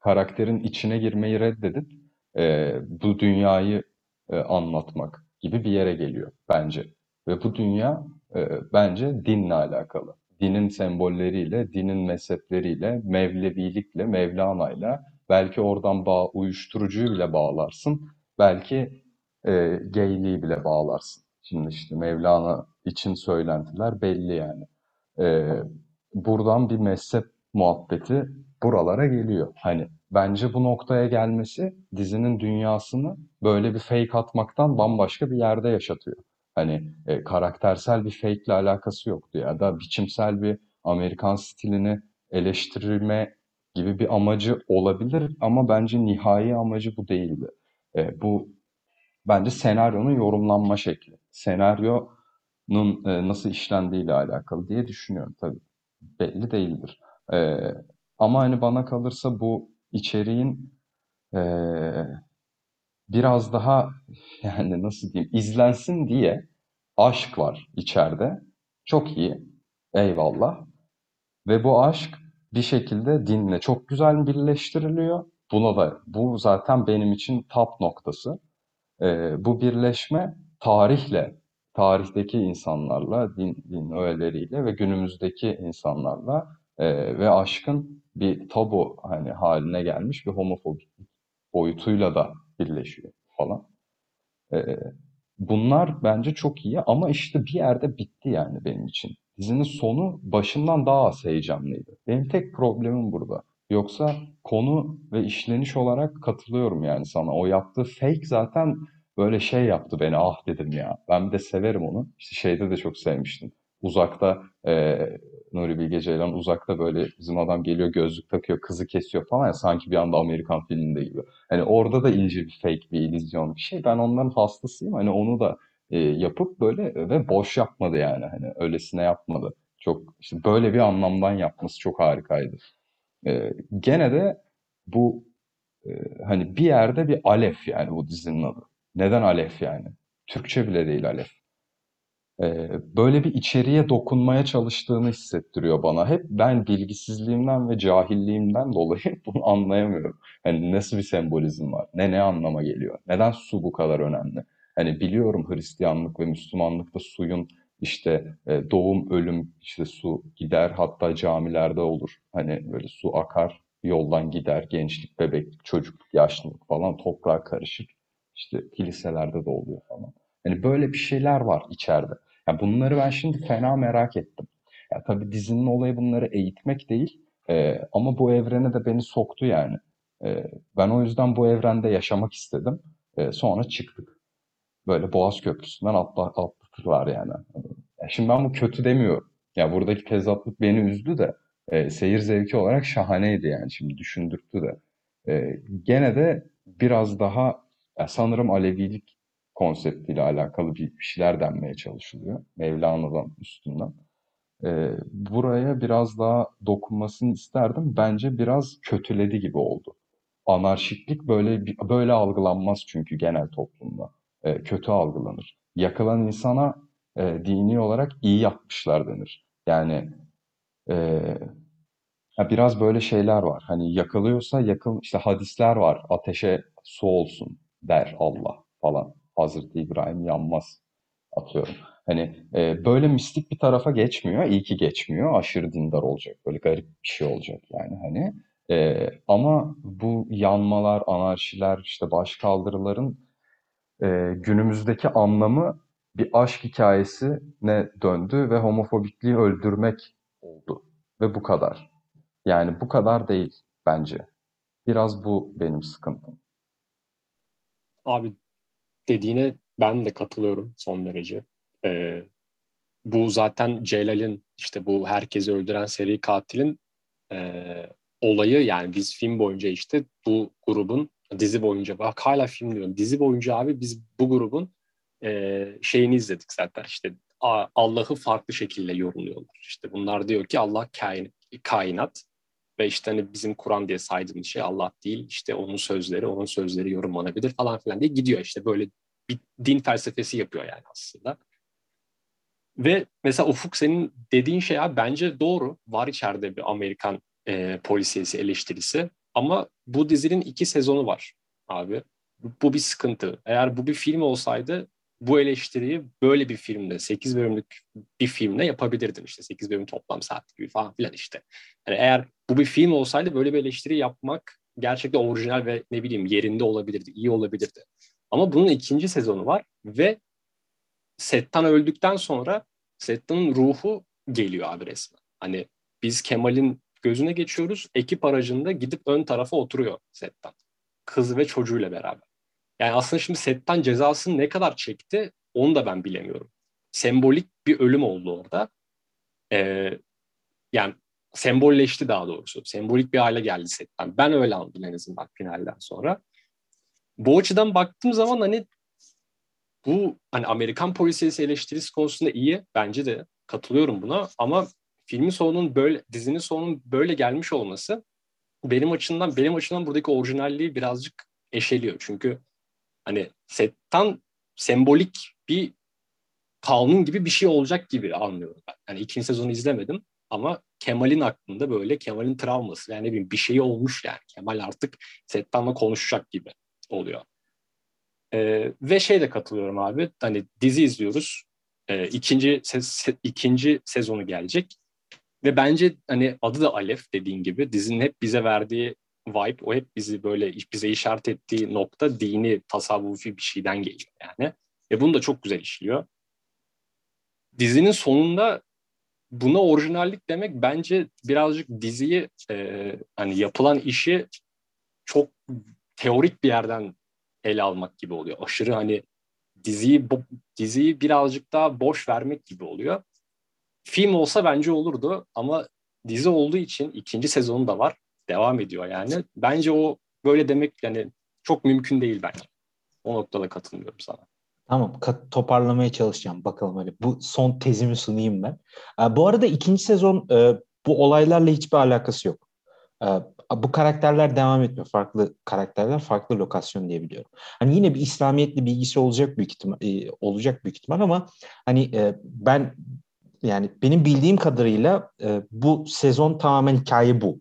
karakterin içine girmeyi reddedip e, bu dünyayı e, anlatmak gibi bir yere geliyor bence. Ve bu dünya e, bence dinle alakalı. Dinin sembolleriyle, dinin mezhepleriyle, Mevlevilikle, Mevlana'yla belki oradan bağ, uyuşturucuyu bile bağlarsın. Belki e, gayliği bile bağlarsın. Şimdi işte Mevlana için söylentiler belli yani. E, buradan bir mezhep muhabbeti buralara geliyor. Hani bence bu noktaya gelmesi dizinin dünyasını böyle bir fake atmaktan bambaşka bir yerde yaşatıyor. Hani e, karaktersel bir fake ile alakası yoktu ya da biçimsel bir Amerikan stilini eleştirme gibi bir amacı olabilir ama bence nihai amacı bu değildi. E, bu bence senaryonun yorumlanma şekli. Senaryonun e, nasıl işlendiğiyle alakalı diye düşünüyorum tabii. Belli değildir. E, ama hani bana kalırsa bu içeriğin e, biraz daha yani nasıl diyeyim izlensin diye aşk var içeride. Çok iyi. Eyvallah. Ve bu aşk bir şekilde dinle çok güzel birleştiriliyor. Buna da bu zaten benim için top noktası. Ee, bu birleşme tarihle, tarihteki insanlarla, din, din öğeleriyle ve günümüzdeki insanlarla e, ve aşkın bir tabu hani haline gelmiş bir homofobik boyutuyla da birleşiyor falan. Ee, bunlar bence çok iyi ama işte bir yerde bitti yani benim için. Dizinin sonu başından daha az heyecanlıydı. Benim tek problemim burada. Yoksa konu ve işleniş olarak katılıyorum yani sana. O yaptığı fake zaten böyle şey yaptı beni ah dedim ya. Ben de severim onu. İşte şeyde de çok sevmiştim. Uzakta e, Nuri Bilge Ceylan uzakta böyle bizim adam geliyor gözlük takıyor kızı kesiyor falan ya sanki bir anda Amerikan filminde gibi. Hani orada da ince bir fake bir illüzyon bir şey. Ben onların hastasıyım. Hani onu da e, yapıp böyle ve boş yapmadı yani. Hani öylesine yapmadı. Çok işte böyle bir anlamdan yapması çok harikaydı. E, gene de bu e, hani bir yerde bir Alef yani bu dizinin adı. Neden Alef yani? Türkçe bile değil Alef. E, böyle bir içeriye dokunmaya çalıştığını hissettiriyor bana. Hep ben bilgisizliğimden ve cahilliğimden dolayı <laughs> bunu anlayamıyorum. Hani nasıl bir sembolizm var? Ne ne anlama geliyor? Neden su bu kadar önemli? Hani biliyorum Hristiyanlık ve Müslümanlıkta suyun işte e, doğum, ölüm, işte su gider hatta camilerde olur. Hani böyle su akar, yoldan gider, gençlik, bebeklik, çocukluk, yaşlılık falan toprağa karışır. İşte kiliselerde de oluyor falan. Hani böyle bir şeyler var içeride. Yani bunları ben şimdi fena merak ettim. Ya tabii dizinin olayı bunları eğitmek değil e, ama bu evrene de beni soktu yani. E, ben o yüzden bu evrende yaşamak istedim. E, sonra çıktık. Böyle Boğaz Köprüsü'nden atla, atlatırlar yani. Ya şimdi ben bu kötü demiyorum. Ya buradaki tezatlık beni üzdü de e, seyir zevki olarak şahaneydi yani şimdi düşündürttü de. E, gene de biraz daha ya sanırım Alevilik konseptiyle alakalı bir şeyler denmeye çalışılıyor. Mevlana'dan üstünden. E, buraya biraz daha dokunmasını isterdim. Bence biraz kötüledi gibi oldu. Anarşiklik böyle böyle algılanmaz çünkü genel toplumda. E, kötü algılanır. Yakılan insana e, dini olarak iyi yapmışlar denir. Yani e, ya biraz böyle şeyler var. Hani yakılıyorsa yakıl işte hadisler var. Ateşe su olsun der Allah falan. Hazreti İbrahim yanmaz atıyorum. Hani e, böyle mistik bir tarafa geçmiyor. İyi ki geçmiyor. Aşırı dindar olacak. Böyle garip bir şey olacak yani hani. E, ama bu yanmalar, anarşiler, işte başkaldırıların e, günümüzdeki anlamı bir aşk hikayesine döndü ve homofobikliği öldürmek oldu. Ve bu kadar. Yani bu kadar değil bence. Biraz bu benim sıkıntım. Abi dediğine ben de katılıyorum son derece. Ee, bu zaten Celal'in işte bu herkesi öldüren seri katilin e, olayı yani biz film boyunca işte bu grubun dizi boyunca bak hala film diyorum dizi boyunca abi biz bu grubun e, şeyini izledik zaten işte Allah'ı farklı şekilde yorumluyorlar. İşte bunlar diyor ki Allah kain, kainat ve işte hani bizim Kur'an diye saydığımız şey Allah değil işte onun sözleri onun sözleri yorumlanabilir falan filan diye gidiyor işte böyle bir din felsefesi yapıyor yani aslında. Ve mesela Ufuk senin dediğin şey abi bence doğru. Var içeride bir Amerikan e, polisiyesi eleştirisi. Ama bu dizinin iki sezonu var abi. Bu bir sıkıntı. Eğer bu bir film olsaydı bu eleştiriyi böyle bir filmde, 8 bölümlük bir filmde yapabilirdin işte. 8 bölüm toplam saat gibi falan filan işte. Yani eğer bu bir film olsaydı böyle bir eleştiri yapmak gerçekten orijinal ve ne bileyim yerinde olabilirdi, iyi olabilirdi. Ama bunun ikinci sezonu var ve Settan öldükten sonra Settan'ın ruhu geliyor abi resmen. Hani biz Kemal'in gözüne geçiyoruz. Ekip aracında gidip ön tarafa oturuyor Settan. Kız ve çocuğuyla beraber. Yani aslında şimdi Settan cezasını ne kadar çekti onu da ben bilemiyorum. Sembolik bir ölüm oldu orada. Ee, yani sembolleşti daha doğrusu. Sembolik bir hale geldi Settan. Ben öyle aldım en azından finalden sonra. Bu açıdan baktığım zaman hani bu hani Amerikan polisiyesi eleştirisi konusunda iyi. Bence de katılıyorum buna ama filmin sonunun böyle dizinin sonunun böyle gelmiş olması benim açımdan benim açımdan buradaki orijinalliği birazcık eşeliyor. Çünkü hani setten sembolik bir kanun gibi bir şey olacak gibi anlıyorum. Yani ikinci sezonu izlemedim ama Kemal'in aklında böyle Kemal'in travması yani ne bileyim bir şey olmuş yani. Kemal artık Settan'la konuşacak gibi oluyor. Ee, ve şey de katılıyorum abi. Hani dizi izliyoruz. Ee, ikinci se- ikinci sezonu gelecek. Ve bence hani adı da Alef dediğin gibi dizinin hep bize verdiği vibe, o hep bizi böyle bize işaret ettiği nokta dini, tasavvufi bir şeyden geliyor yani. Ve bunu da çok güzel işliyor. Dizinin sonunda buna orijinallik demek bence birazcık diziyi e, hani yapılan işi çok teorik bir yerden ele almak gibi oluyor. Aşırı hani diziyi diziyi birazcık daha boş vermek gibi oluyor. Film olsa bence olurdu ama dizi olduğu için ikinci sezonu da var. Devam ediyor yani. Bence o böyle demek yani çok mümkün değil bence. O noktada katılmıyorum sana. Tamam toparlamaya çalışacağım bakalım hani bu son tezimi sunayım ben. Ee, bu arada ikinci sezon e, bu olaylarla hiçbir alakası yok. Ee, bu karakterler devam etmiyor. Farklı karakterler, farklı lokasyon diye biliyorum. Hani yine bir İslamiyetli bilgisi olacak büyük ihtimal e, olacak büyük ihtimal ama hani e, ben yani benim bildiğim kadarıyla e, bu sezon tamamen hikaye bu.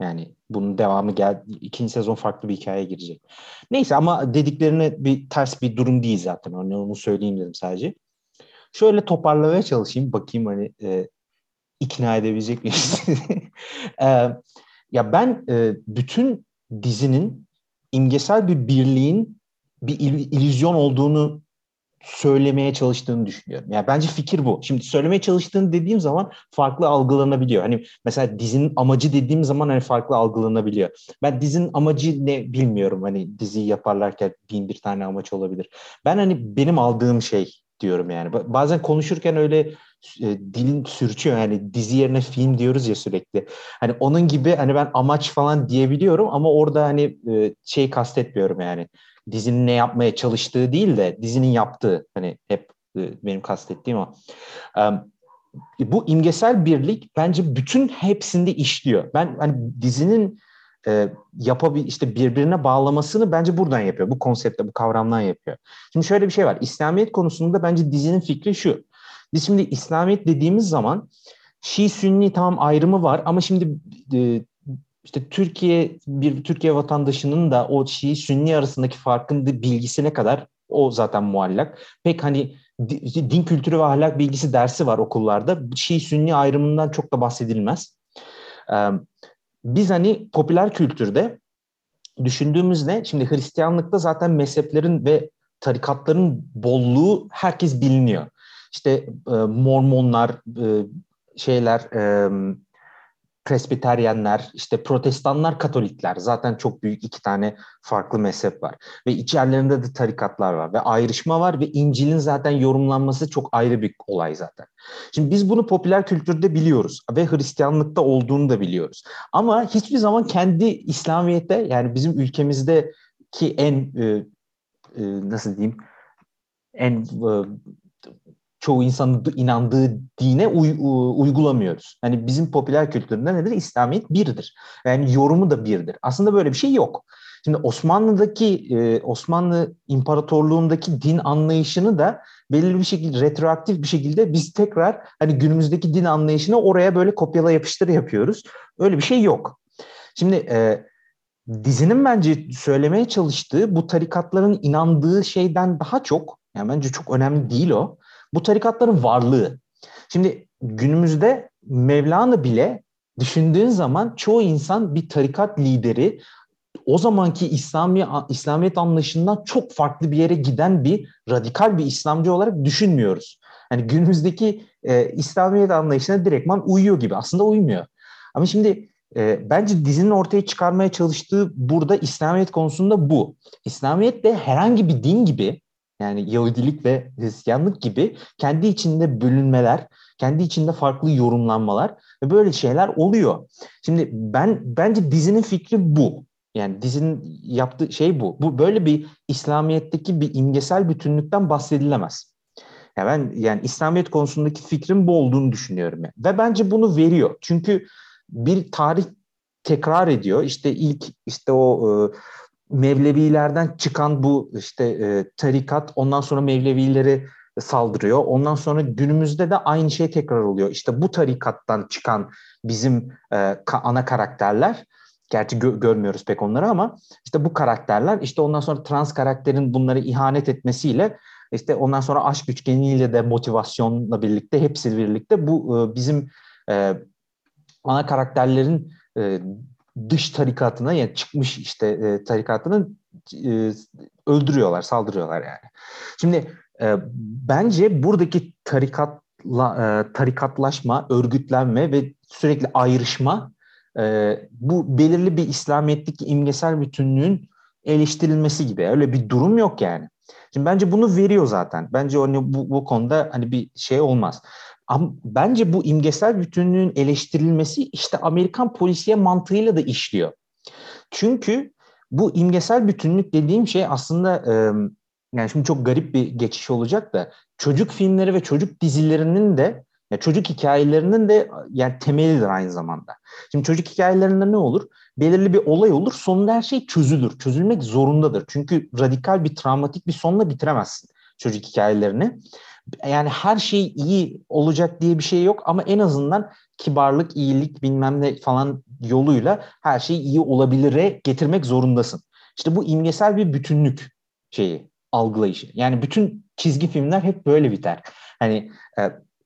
Yani bunun devamı gel ikinci sezon farklı bir hikayeye girecek. Neyse ama dediklerine bir ters bir durum değil zaten. Hani onu söyleyeyim dedim sadece. Şöyle toparlamaya çalışayım. Bakayım hani e, ikna edebilecek miyiz? <laughs> e, ya ben e, bütün dizinin imgesel bir birliğin bir il, illüzyon olduğunu söylemeye çalıştığını düşünüyorum. Yani bence fikir bu. Şimdi söylemeye çalıştığını dediğim zaman farklı algılanabiliyor. Hani mesela dizinin amacı dediğim zaman hani farklı algılanabiliyor. Ben dizinin amacı ne bilmiyorum. Hani diziyi yaparlarken bin bir tane amaç olabilir. Ben hani benim aldığım şey diyorum yani. Bazen konuşurken öyle e, dilin sürçüyor yani dizi yerine film diyoruz ya sürekli. Hani onun gibi hani ben amaç falan diyebiliyorum ama orada hani e, şey kastetmiyorum yani dizinin ne yapmaya çalıştığı değil de dizinin yaptığı hani hep e, benim kastettiğim o. Bu imgesel birlik bence bütün hepsinde işliyor. Ben hani dizinin e, yapabil işte birbirine bağlamasını bence buradan yapıyor. Bu konsepte, bu kavramdan yapıyor. Şimdi şöyle bir şey var. İslamiyet konusunda bence dizinin fikri şu. Biz şimdi İslamiyet dediğimiz zaman Şii Sünni tam ayrımı var ama şimdi e, işte Türkiye bir Türkiye vatandaşının da o Şii Sünni arasındaki farkın bilgisine kadar o zaten muallak. Pek hani din kültürü ve ahlak bilgisi dersi var okullarda. Şii Sünni ayrımından çok da bahsedilmez. Biz hani popüler kültürde düşündüğümüzde şimdi Hristiyanlıkta zaten mezheplerin ve tarikatların bolluğu herkes biliniyor. İşte Mormonlar, şeyler, Presbiteryenler, işte Protestanlar, Katolikler zaten çok büyük iki tane farklı mezhep var. Ve içerilerinde de tarikatlar var ve ayrışma var ve İncil'in zaten yorumlanması çok ayrı bir olay zaten. Şimdi biz bunu popüler kültürde biliyoruz ve Hristiyanlıkta olduğunu da biliyoruz. Ama hiçbir zaman kendi İslamiyet'te yani bizim ülkemizdeki en e, e, nasıl diyeyim en e, çoğu insanın inandığı dine uy, uygulamıyoruz. Hani bizim popüler kültüründe nedir? İslamiyet birdir. Yani yorumu da birdir. Aslında böyle bir şey yok. Şimdi Osmanlı'daki e, Osmanlı İmparatorluğundaki din anlayışını da belirli bir şekilde retroaktif bir şekilde biz tekrar hani günümüzdeki din anlayışını oraya böyle kopyala yapıştır yapıyoruz. Öyle bir şey yok. Şimdi e, dizinin bence söylemeye çalıştığı bu tarikatların inandığı şeyden daha çok yani bence çok önemli değil o bu tarikatların varlığı. Şimdi günümüzde Mevlana bile düşündüğün zaman çoğu insan bir tarikat lideri o zamanki İslami İslamiyet anlayışından çok farklı bir yere giden bir radikal bir İslamcı olarak düşünmüyoruz. Yani günümüzdeki e, İslamiyet anlayışına direktman uyuyor gibi. Aslında uymuyor. Ama şimdi e, bence dizinin ortaya çıkarmaya çalıştığı burada İslamiyet konusunda bu. İslamiyet de herhangi bir din gibi yani Yahudilik ve Hristiyanlık gibi kendi içinde bölünmeler, kendi içinde farklı yorumlanmalar ve böyle şeyler oluyor. Şimdi ben bence dizinin fikri bu. Yani dizinin yaptığı şey bu. Bu böyle bir İslamiyet'teki bir imgesel bütünlükten bahsedilemez. Yani ben yani İslamiyet konusundaki fikrim bu olduğunu düşünüyorum. Yani. Ve bence bunu veriyor. Çünkü bir tarih tekrar ediyor. İşte ilk işte o e, Mevlevilerden çıkan bu işte e, tarikat ondan sonra Mevlevileri saldırıyor. Ondan sonra günümüzde de aynı şey tekrar oluyor. İşte bu tarikattan çıkan bizim e, ka- ana karakterler Gerçi gö- görmüyoruz pek onları ama işte bu karakterler işte ondan sonra trans karakterin bunları ihanet etmesiyle işte ondan sonra aşk üçgeniyle de motivasyonla birlikte hepsi birlikte bu e, bizim e, ana karakterlerin e, dış tarikatına yani çıkmış işte e, tarikatının e, öldürüyorlar, saldırıyorlar yani. Şimdi e, bence buradaki tarikatla e, tarikatlaşma, örgütlenme ve sürekli ayrışma e, bu belirli bir İslamiyet'teki imgesel bütünlüğün eleştirilmesi gibi. Öyle bir durum yok yani. Şimdi bence bunu veriyor zaten. Bence hani bu, bu konuda hani bir şey olmaz. Ama bence bu imgesel bütünlüğün eleştirilmesi işte Amerikan polisiye mantığıyla da işliyor. Çünkü bu imgesel bütünlük dediğim şey aslında e, yani şimdi çok garip bir geçiş olacak da çocuk filmleri ve çocuk dizilerinin de ya çocuk hikayelerinin de yani temelidir aynı zamanda. Şimdi çocuk hikayelerinde ne olur? Belirli bir olay olur, sonunda her şey çözülür. Çözülmek zorundadır. Çünkü radikal bir travmatik bir sonla bitiremezsin çocuk hikayelerini. Yani her şey iyi olacak diye bir şey yok ama en azından kibarlık, iyilik bilmem ne falan yoluyla her şey iyi olabilire getirmek zorundasın. İşte bu imgesel bir bütünlük şeyi, algılayışı. Yani bütün çizgi filmler hep böyle biter. Hani e,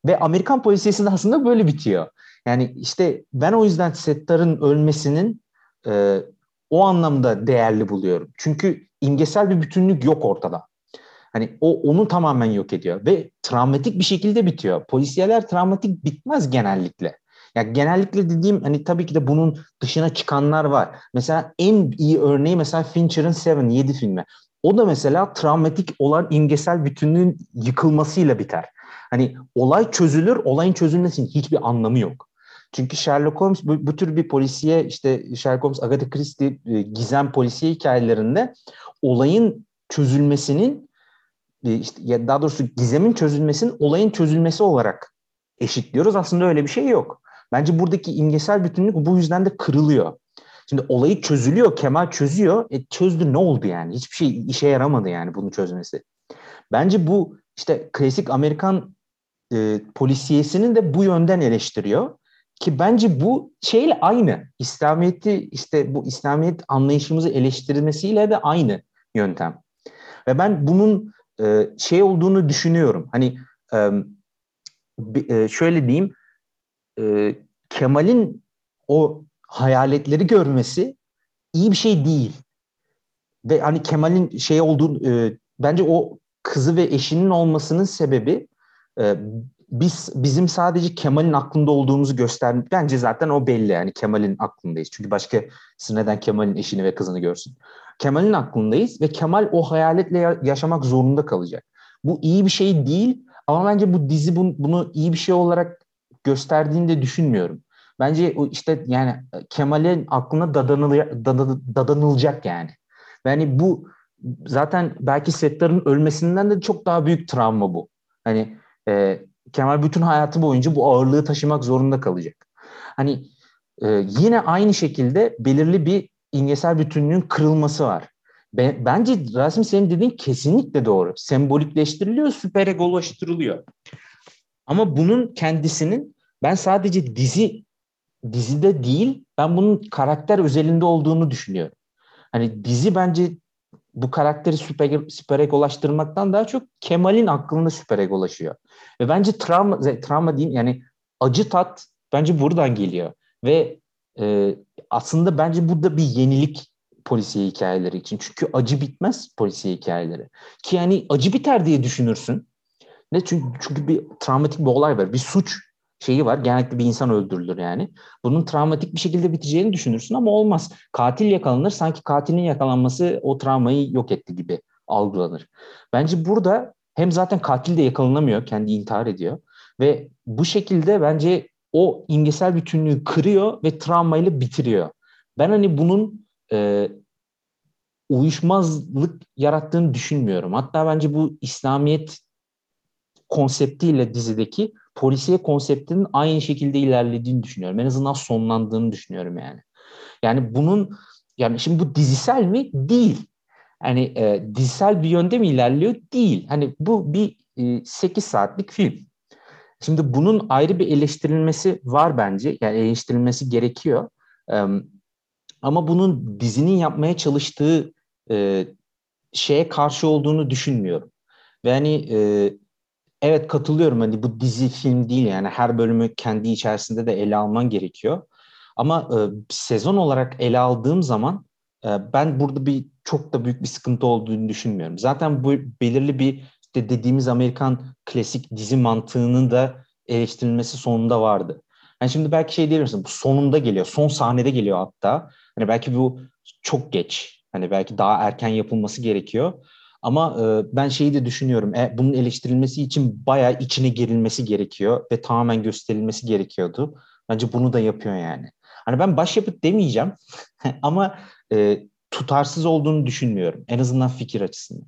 ve Amerikan polisiyesinde aslında böyle bitiyor. Yani işte ben o yüzden Settar'ın ölmesinin e, o anlamda değerli buluyorum. Çünkü imgesel bir bütünlük yok ortada. Hani o onu tamamen yok ediyor ve travmatik bir şekilde bitiyor. Polisiyeler travmatik bitmez genellikle. Ya genellikle dediğim hani tabii ki de bunun dışına çıkanlar var. Mesela en iyi örneği mesela Fincher'ın Seven 7 filmi. O da mesela travmatik olan imgesel bütünlüğün yıkılmasıyla biter. Hani olay çözülür, olayın çözülmesinin hiçbir anlamı yok. Çünkü Sherlock Holmes bu, bu tür bir polisiye işte Sherlock Holmes, Agatha Christie e, gizem polisiye hikayelerinde olayın çözülmesinin işte ya daha doğrusu gizemin çözülmesinin olayın çözülmesi olarak eşitliyoruz. Aslında öyle bir şey yok. Bence buradaki imgesel bütünlük bu yüzden de kırılıyor. Şimdi olayı çözülüyor, Kemal çözüyor. E çözdü ne oldu yani? Hiçbir şey işe yaramadı yani bunu çözmesi. Bence bu işte klasik Amerikan e, polisiyesini de bu yönden eleştiriyor. Ki bence bu şeyle aynı. İslamiyet'i işte bu İslamiyet anlayışımızı eleştirmesiyle de aynı yöntem. Ve ben bunun e, şey olduğunu düşünüyorum. Hani e, e, şöyle diyeyim Kemal'in o hayaletleri görmesi iyi bir şey değil. Ve hani Kemal'in şey olduğu bence o kızı ve eşinin olmasının sebebi biz bizim sadece Kemal'in aklında olduğumuzu göstermek bence zaten o belli yani Kemal'in aklındayız. Çünkü başka neden Kemal'in eşini ve kızını görsün. Kemal'in aklındayız ve Kemal o hayaletle yaşamak zorunda kalacak. Bu iyi bir şey değil ama bence bu dizi bunu, iyi bir şey olarak gösterdiğini de düşünmüyorum. Bence işte yani Kemal'in aklına dadanıl, dadanılacak yani. Yani bu zaten belki Settar'ın ölmesinden de çok daha büyük travma bu. Hani e, Kemal bütün hayatı boyunca bu ağırlığı taşımak zorunda kalacak. Hani e, yine aynı şekilde belirli bir imgesel bütünlüğün kırılması var. Ben, bence Rasim senin dediğin kesinlikle doğru. Sembolikleştiriliyor, süper egolaştırılıyor. Ama bunun kendisinin ben sadece dizi dizide değil, ben bunun karakter özelinde olduğunu düşünüyorum. Hani dizi bence bu karakteri süper, süper egolaştırmaktan daha çok Kemal'in aklında süper egolaşıyor. Ve bence travma, travma diyeyim yani acı tat bence buradan geliyor. Ve e, aslında bence burada bir yenilik polisiye hikayeleri için. Çünkü acı bitmez polisiye hikayeleri. Ki yani acı biter diye düşünürsün. Ne çünkü, çünkü bir travmatik bir olay var. Bir suç şeyi var. Genellikle bir insan öldürülür yani. Bunun travmatik bir şekilde biteceğini düşünürsün ama olmaz. Katil yakalanır. Sanki katilin yakalanması o travmayı yok etti gibi algılanır. Bence burada hem zaten katil de yakalanamıyor. Kendi intihar ediyor. Ve bu şekilde bence o imgesel bütünlüğü kırıyor ve travmayla bitiriyor. Ben hani bunun e, uyuşmazlık yarattığını düşünmüyorum. Hatta bence bu İslamiyet konseptiyle dizideki polisiye konseptinin aynı şekilde ilerlediğini düşünüyorum. En azından sonlandığını düşünüyorum yani. Yani bunun yani şimdi bu dizisel mi? Değil. Hani e, dizisel bir yönde mi ilerliyor? Değil. Hani bu bir e, 8 saatlik film. Şimdi bunun ayrı bir eleştirilmesi var bence. Yani eleştirilmesi gerekiyor. Ama bunun dizinin yapmaya çalıştığı e, şeye karşı olduğunu düşünmüyorum. Ve hani e, evet katılıyorum hani bu dizi film değil yani her bölümü kendi içerisinde de ele alman gerekiyor. Ama e, sezon olarak ele aldığım zaman ben burada bir çok da büyük bir sıkıntı olduğunu düşünmüyorum. Zaten bu belirli bir işte dediğimiz Amerikan klasik dizi mantığının da eleştirilmesi sonunda vardı. Yani şimdi belki şey diyebilirsin bu sonunda geliyor. Son sahnede geliyor hatta. Hani belki bu çok geç. Hani belki daha erken yapılması gerekiyor. Ama e, ben şeyi de düşünüyorum. E, bunun eleştirilmesi için bayağı içine girilmesi gerekiyor ve tamamen gösterilmesi gerekiyordu. Bence bunu da yapıyor yani. Hani ben başyapıt demeyeceğim <laughs> ama e, tutarsız olduğunu düşünmüyorum. En azından fikir açısından.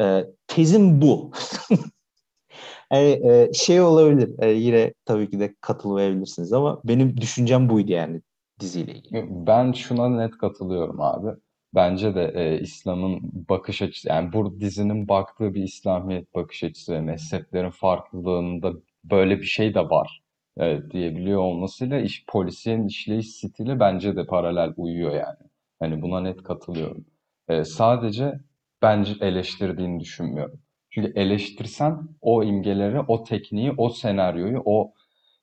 E, tezim bu. <laughs> yani, e, şey olabilir. E, yine tabii ki de katılmayabilirsiniz ama benim düşüncem buydu yani diziyle ilgili. Ben şuna net katılıyorum abi. Bence de e, İslam'ın bakış açısı yani bu dizinin baktığı bir İslamiyet bakış açısı ve mezheplerin farklılığında böyle bir şey de var e, diyebiliyor olmasıyla iş polisiyenin işleyiş stili bence de paralel uyuyor yani. Hani buna net katılıyorum. E, sadece bence eleştirdiğini düşünmüyorum. Çünkü eleştirsen o imgeleri, o tekniği, o senaryoyu, o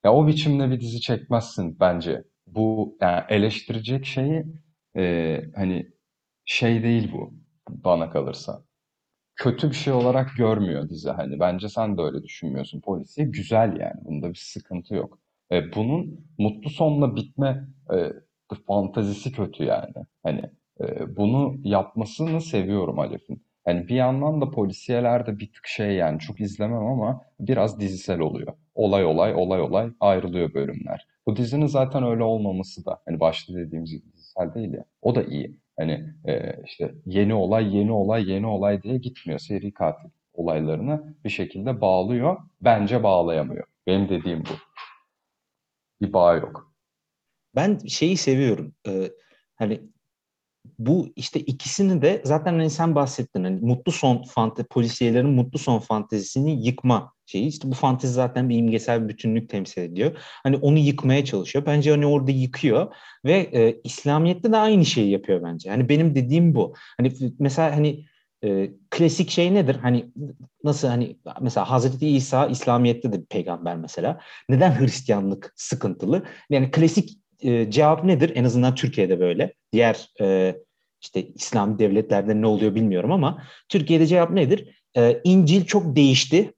ya o biçimde bir dizi çekmezsin bence. Bu yani eleştirecek şeyi e, hani şey değil bu bana kalırsa. Kötü bir şey olarak görmüyor dizi hani. Bence sen de öyle düşünmüyorsun. Polisiye güzel yani. Bunda bir sıkıntı yok. E, bunun mutlu sonla bitme e, fantazisi kötü yani. Hani e, bunu yapmasını seviyorum Alef'in. Yani bir yandan da polisiyelerde bir tık şey yani çok izlemem ama biraz dizisel oluyor. Olay olay olay olay ayrılıyor bölümler. Bu dizinin zaten öyle olmaması da hani başta dediğimiz dizisel değil ya. O da iyi. Hani e, işte yeni olay, yeni olay, yeni olay diye gitmiyor. Seri katil olaylarını bir şekilde bağlıyor. Bence bağlayamıyor. Benim dediğim bu. Bir bağ yok. Ben şeyi seviyorum. Ee, hani bu işte ikisini de zaten hani sen bahsettin hani mutlu son fante polisiyelerin mutlu son fantezisini yıkma şeyi işte bu fantezi zaten bir imgesel bir bütünlük temsil ediyor. Hani onu yıkmaya çalışıyor. Bence hani orada yıkıyor ve e, İslamiyet'te de aynı şeyi yapıyor bence. Hani benim dediğim bu. Hani mesela hani e, klasik şey nedir? Hani nasıl hani mesela Hazreti İsa İslamiyet'te de bir peygamber mesela. Neden Hristiyanlık sıkıntılı? Yani klasik e, cevap nedir? En azından Türkiye'de böyle. Diğer e, işte İslam devletlerde ne oluyor bilmiyorum ama Türkiye'de cevap nedir? E, İncil çok değişti.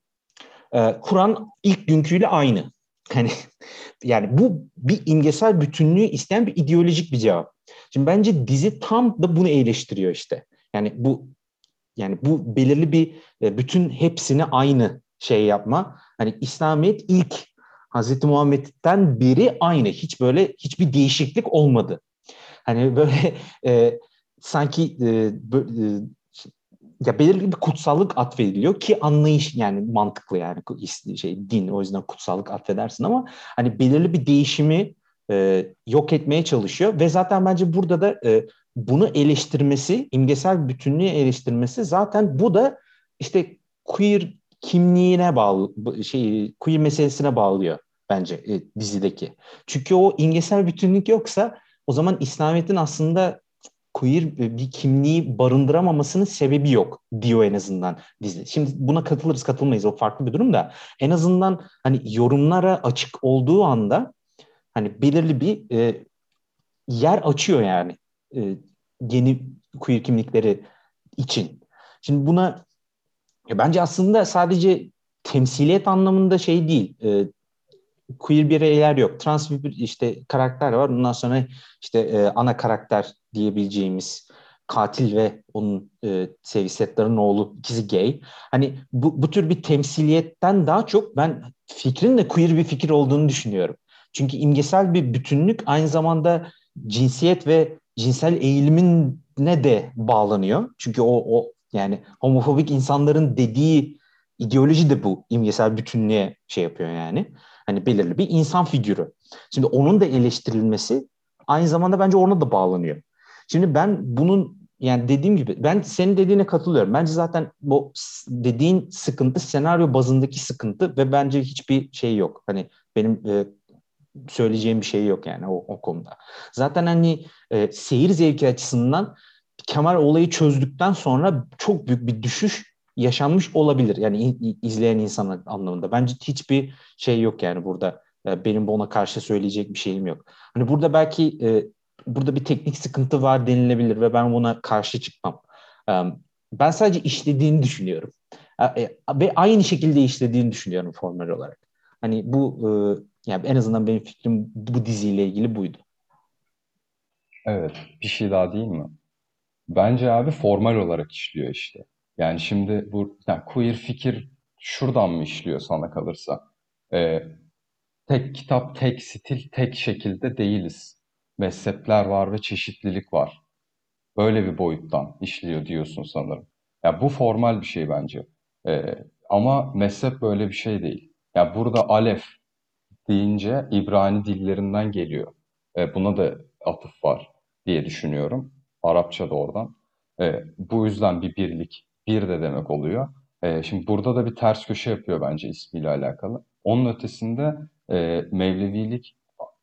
E, Kur'an ilk günküyle aynı. Hani <laughs> yani bu bir imgesel bütünlüğü isteyen bir ideolojik bir cevap. Şimdi bence dizi tam da bunu eleştiriyor işte. Yani bu yani bu belirli bir e, bütün hepsini aynı şey yapma. Hani İslamiyet ilk Hazreti Muhammed'den biri aynı. Hiç böyle hiçbir değişiklik olmadı. Hani böyle <laughs> e, sanki e, böyle, e, ya belirli bir kutsallık atfediliyor ki anlayış yani mantıklı yani şey din o yüzden kutsallık atfedersin ama hani belirli bir değişimi e, yok etmeye çalışıyor ve zaten bence burada da e, bunu eleştirmesi, imgesel bütünlüğü eleştirmesi zaten bu da işte queer kimliğine bağlı şey queer meselesine bağlıyor bence e, dizideki. Çünkü o imgesel bütünlük yoksa o zaman İslamiyet'in aslında queer bir kimliği barındıramamasının sebebi yok diyor en azından dizi. Şimdi buna katılırız katılmayız o farklı bir durum da en azından hani yorumlara açık olduğu anda hani belirli bir e, yer açıyor yani e, yeni queer kimlikleri için. Şimdi buna ya bence aslında sadece temsiliyet anlamında şey değil. E, queer bireyler yok. Trans bir işte karakter var. Ondan sonra işte e, ana karakter diyebileceğimiz katil ve onun e, Sevisetler'in oğlu ikisi gay. Hani bu, bu tür bir temsiliyetten daha çok ben fikrin de queer bir fikir olduğunu düşünüyorum. Çünkü imgesel bir bütünlük aynı zamanda cinsiyet ve cinsel eğilimine de bağlanıyor. Çünkü o, o yani homofobik insanların dediği ideoloji de bu imgesel bütünlüğe şey yapıyor yani. Hani belirli bir insan figürü. Şimdi onun da eleştirilmesi aynı zamanda bence ona da bağlanıyor. Şimdi ben bunun yani dediğim gibi ben senin dediğine katılıyorum. Bence zaten bu dediğin sıkıntı senaryo bazındaki sıkıntı ve bence hiçbir şey yok. Hani benim e, söyleyeceğim bir şey yok yani o, o konuda. Zaten hani e, seyir zevki açısından Kemal olayı çözdükten sonra çok büyük bir düşüş yaşanmış olabilir. Yani izleyen insan anlamında. Bence hiçbir şey yok yani burada. E, benim ona karşı söyleyecek bir şeyim yok. Hani burada belki e, burada bir teknik sıkıntı var denilebilir ve ben buna karşı çıkmam. E, ben sadece işlediğini düşünüyorum. Ve aynı şekilde işlediğini düşünüyorum formal olarak. Hani bu yani en azından benim fikrim bu diziyle ilgili buydu. Evet, bir şey daha değil mi? Bence abi formal olarak işliyor işte. Yani şimdi bu yani queer fikir şuradan mı işliyor sana kalırsa? Ee, tek kitap, tek stil, tek şekilde değiliz. Mezhepler var ve çeşitlilik var. Böyle bir boyuttan işliyor diyorsun sanırım. Ya bu formal bir şey bence. Ee, ama mezhep böyle bir şey değil. Ya burada alef deyince İbrani dillerinden geliyor. Ee, buna da atıf var diye düşünüyorum. Arapça da oradan. Ee, bu yüzden bir birlik, bir de demek oluyor. Ee, şimdi burada da bir ters köşe yapıyor bence ismiyle alakalı. Onun ötesinde e, Mevlevilik,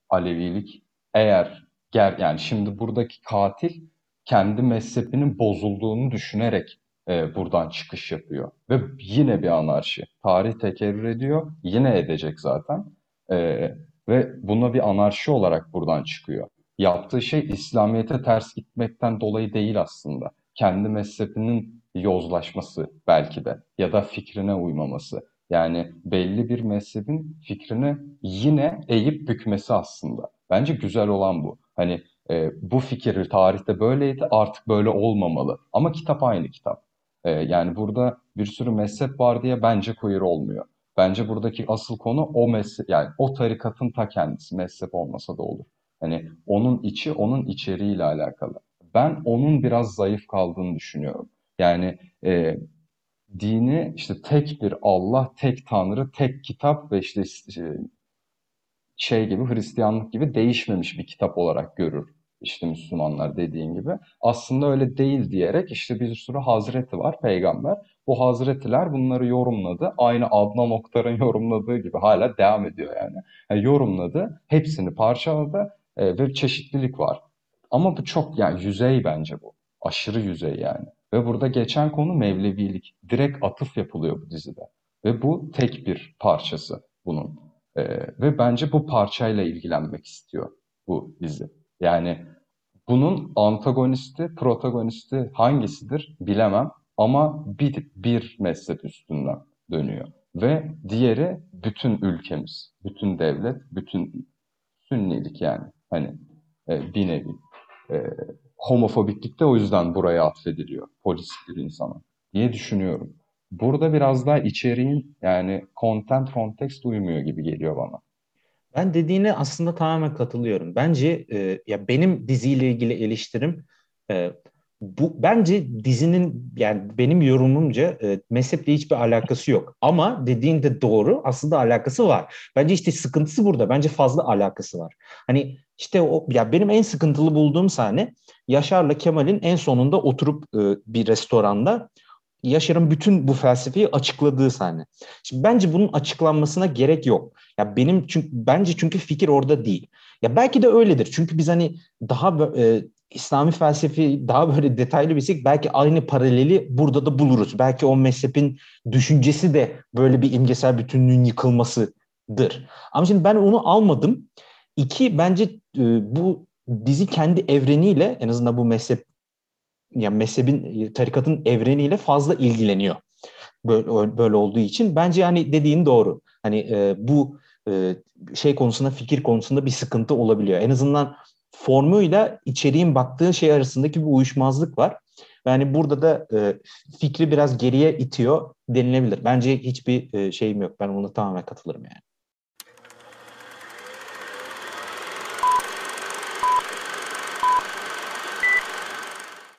Alevilik eğer ger yani şimdi buradaki katil kendi mezhebinin bozulduğunu düşünerek e, buradan çıkış yapıyor. Ve yine bir anarşi. Tarih tekerrür ediyor. Yine edecek zaten. E, ve buna bir anarşi olarak buradan çıkıyor. Yaptığı şey İslamiyet'e ters gitmekten dolayı değil aslında. Kendi mezhebinin yozlaşması belki de ya da fikrine uymaması. Yani belli bir mezhebin fikrini yine eğip bükmesi aslında. Bence güzel olan bu. Hani e, bu fikir tarihte böyleydi artık böyle olmamalı. Ama kitap aynı kitap. E, yani burada bir sürü mezhep var diye bence queer olmuyor. Bence buradaki asıl konu o mezhep yani o tarikatın ta kendisi mezhep olmasa da olur. Hani onun içi onun içeriğiyle alakalı. Ben onun biraz zayıf kaldığını düşünüyorum. Yani e, dini işte tek bir Allah, tek Tanrı, tek kitap ve işte şey gibi Hristiyanlık gibi değişmemiş bir kitap olarak görür işte Müslümanlar dediğin gibi. Aslında öyle değil diyerek işte bir sürü hazreti var, peygamber. Bu hazretiler bunları yorumladı. Aynı Adnan Oktar'ın <laughs> yorumladığı gibi hala devam ediyor yani. yani yorumladı, hepsini parçaladı e, ve çeşitlilik var. Ama bu çok yani yüzey bence bu. Aşırı yüzey yani. Ve burada geçen konu Mevlevilik. Direkt atıf yapılıyor bu dizide. Ve bu tek bir parçası bunun. E, ve bence bu parçayla ilgilenmek istiyor bu dizi. Yani bunun antagonisti, protagonisti hangisidir bilemem ama bir, bir mezhep üstünden dönüyor. Ve diğeri bütün ülkemiz, bütün devlet, bütün sünnilik yani. Hani e, bir nevi. E, homofobiklik de o yüzden buraya atfediliyor. Polis bir insana diye düşünüyorum. Burada biraz daha içeriğin yani content context uymuyor gibi geliyor bana. Ben dediğine aslında tamamen katılıyorum. Bence e, ya benim diziyle ilgili eleştirim e, bu bence dizinin yani benim yorumumca e, mezheple hiçbir alakası yok. Ama dediğin de doğru aslında alakası var. Bence işte sıkıntısı burada. Bence fazla alakası var. Hani işte o ya benim en sıkıntılı bulduğum sahne Yaşar'la Kemal'in en sonunda oturup e, bir restoranda Yaşar'ın bütün bu felsefeyi açıkladığı sahne. Şimdi bence bunun açıklanmasına gerek yok. Ya benim çünkü bence çünkü fikir orada değil. Ya belki de öyledir. Çünkü biz hani daha e, İslami felsefi daha böyle detaylı bilsek belki aynı paraleli burada da buluruz. Belki o mezhebin düşüncesi de böyle bir imgesel bütünlüğün yıkılmasıdır. Ama şimdi ben onu almadım. İki bence e, bu dizi kendi evreniyle en azından bu mezhep yani mezhebin tarikatın evreniyle fazla ilgileniyor. Böyle, böyle olduğu için bence yani dediğin doğru. Hani e, bu e, şey konusunda fikir konusunda bir sıkıntı olabiliyor. En azından formuyla içeriğin baktığı şey arasındaki bir uyuşmazlık var. Yani burada da e, fikri biraz geriye itiyor denilebilir. Bence hiçbir e, şeyim yok. Ben ona tamamen katılırım yani.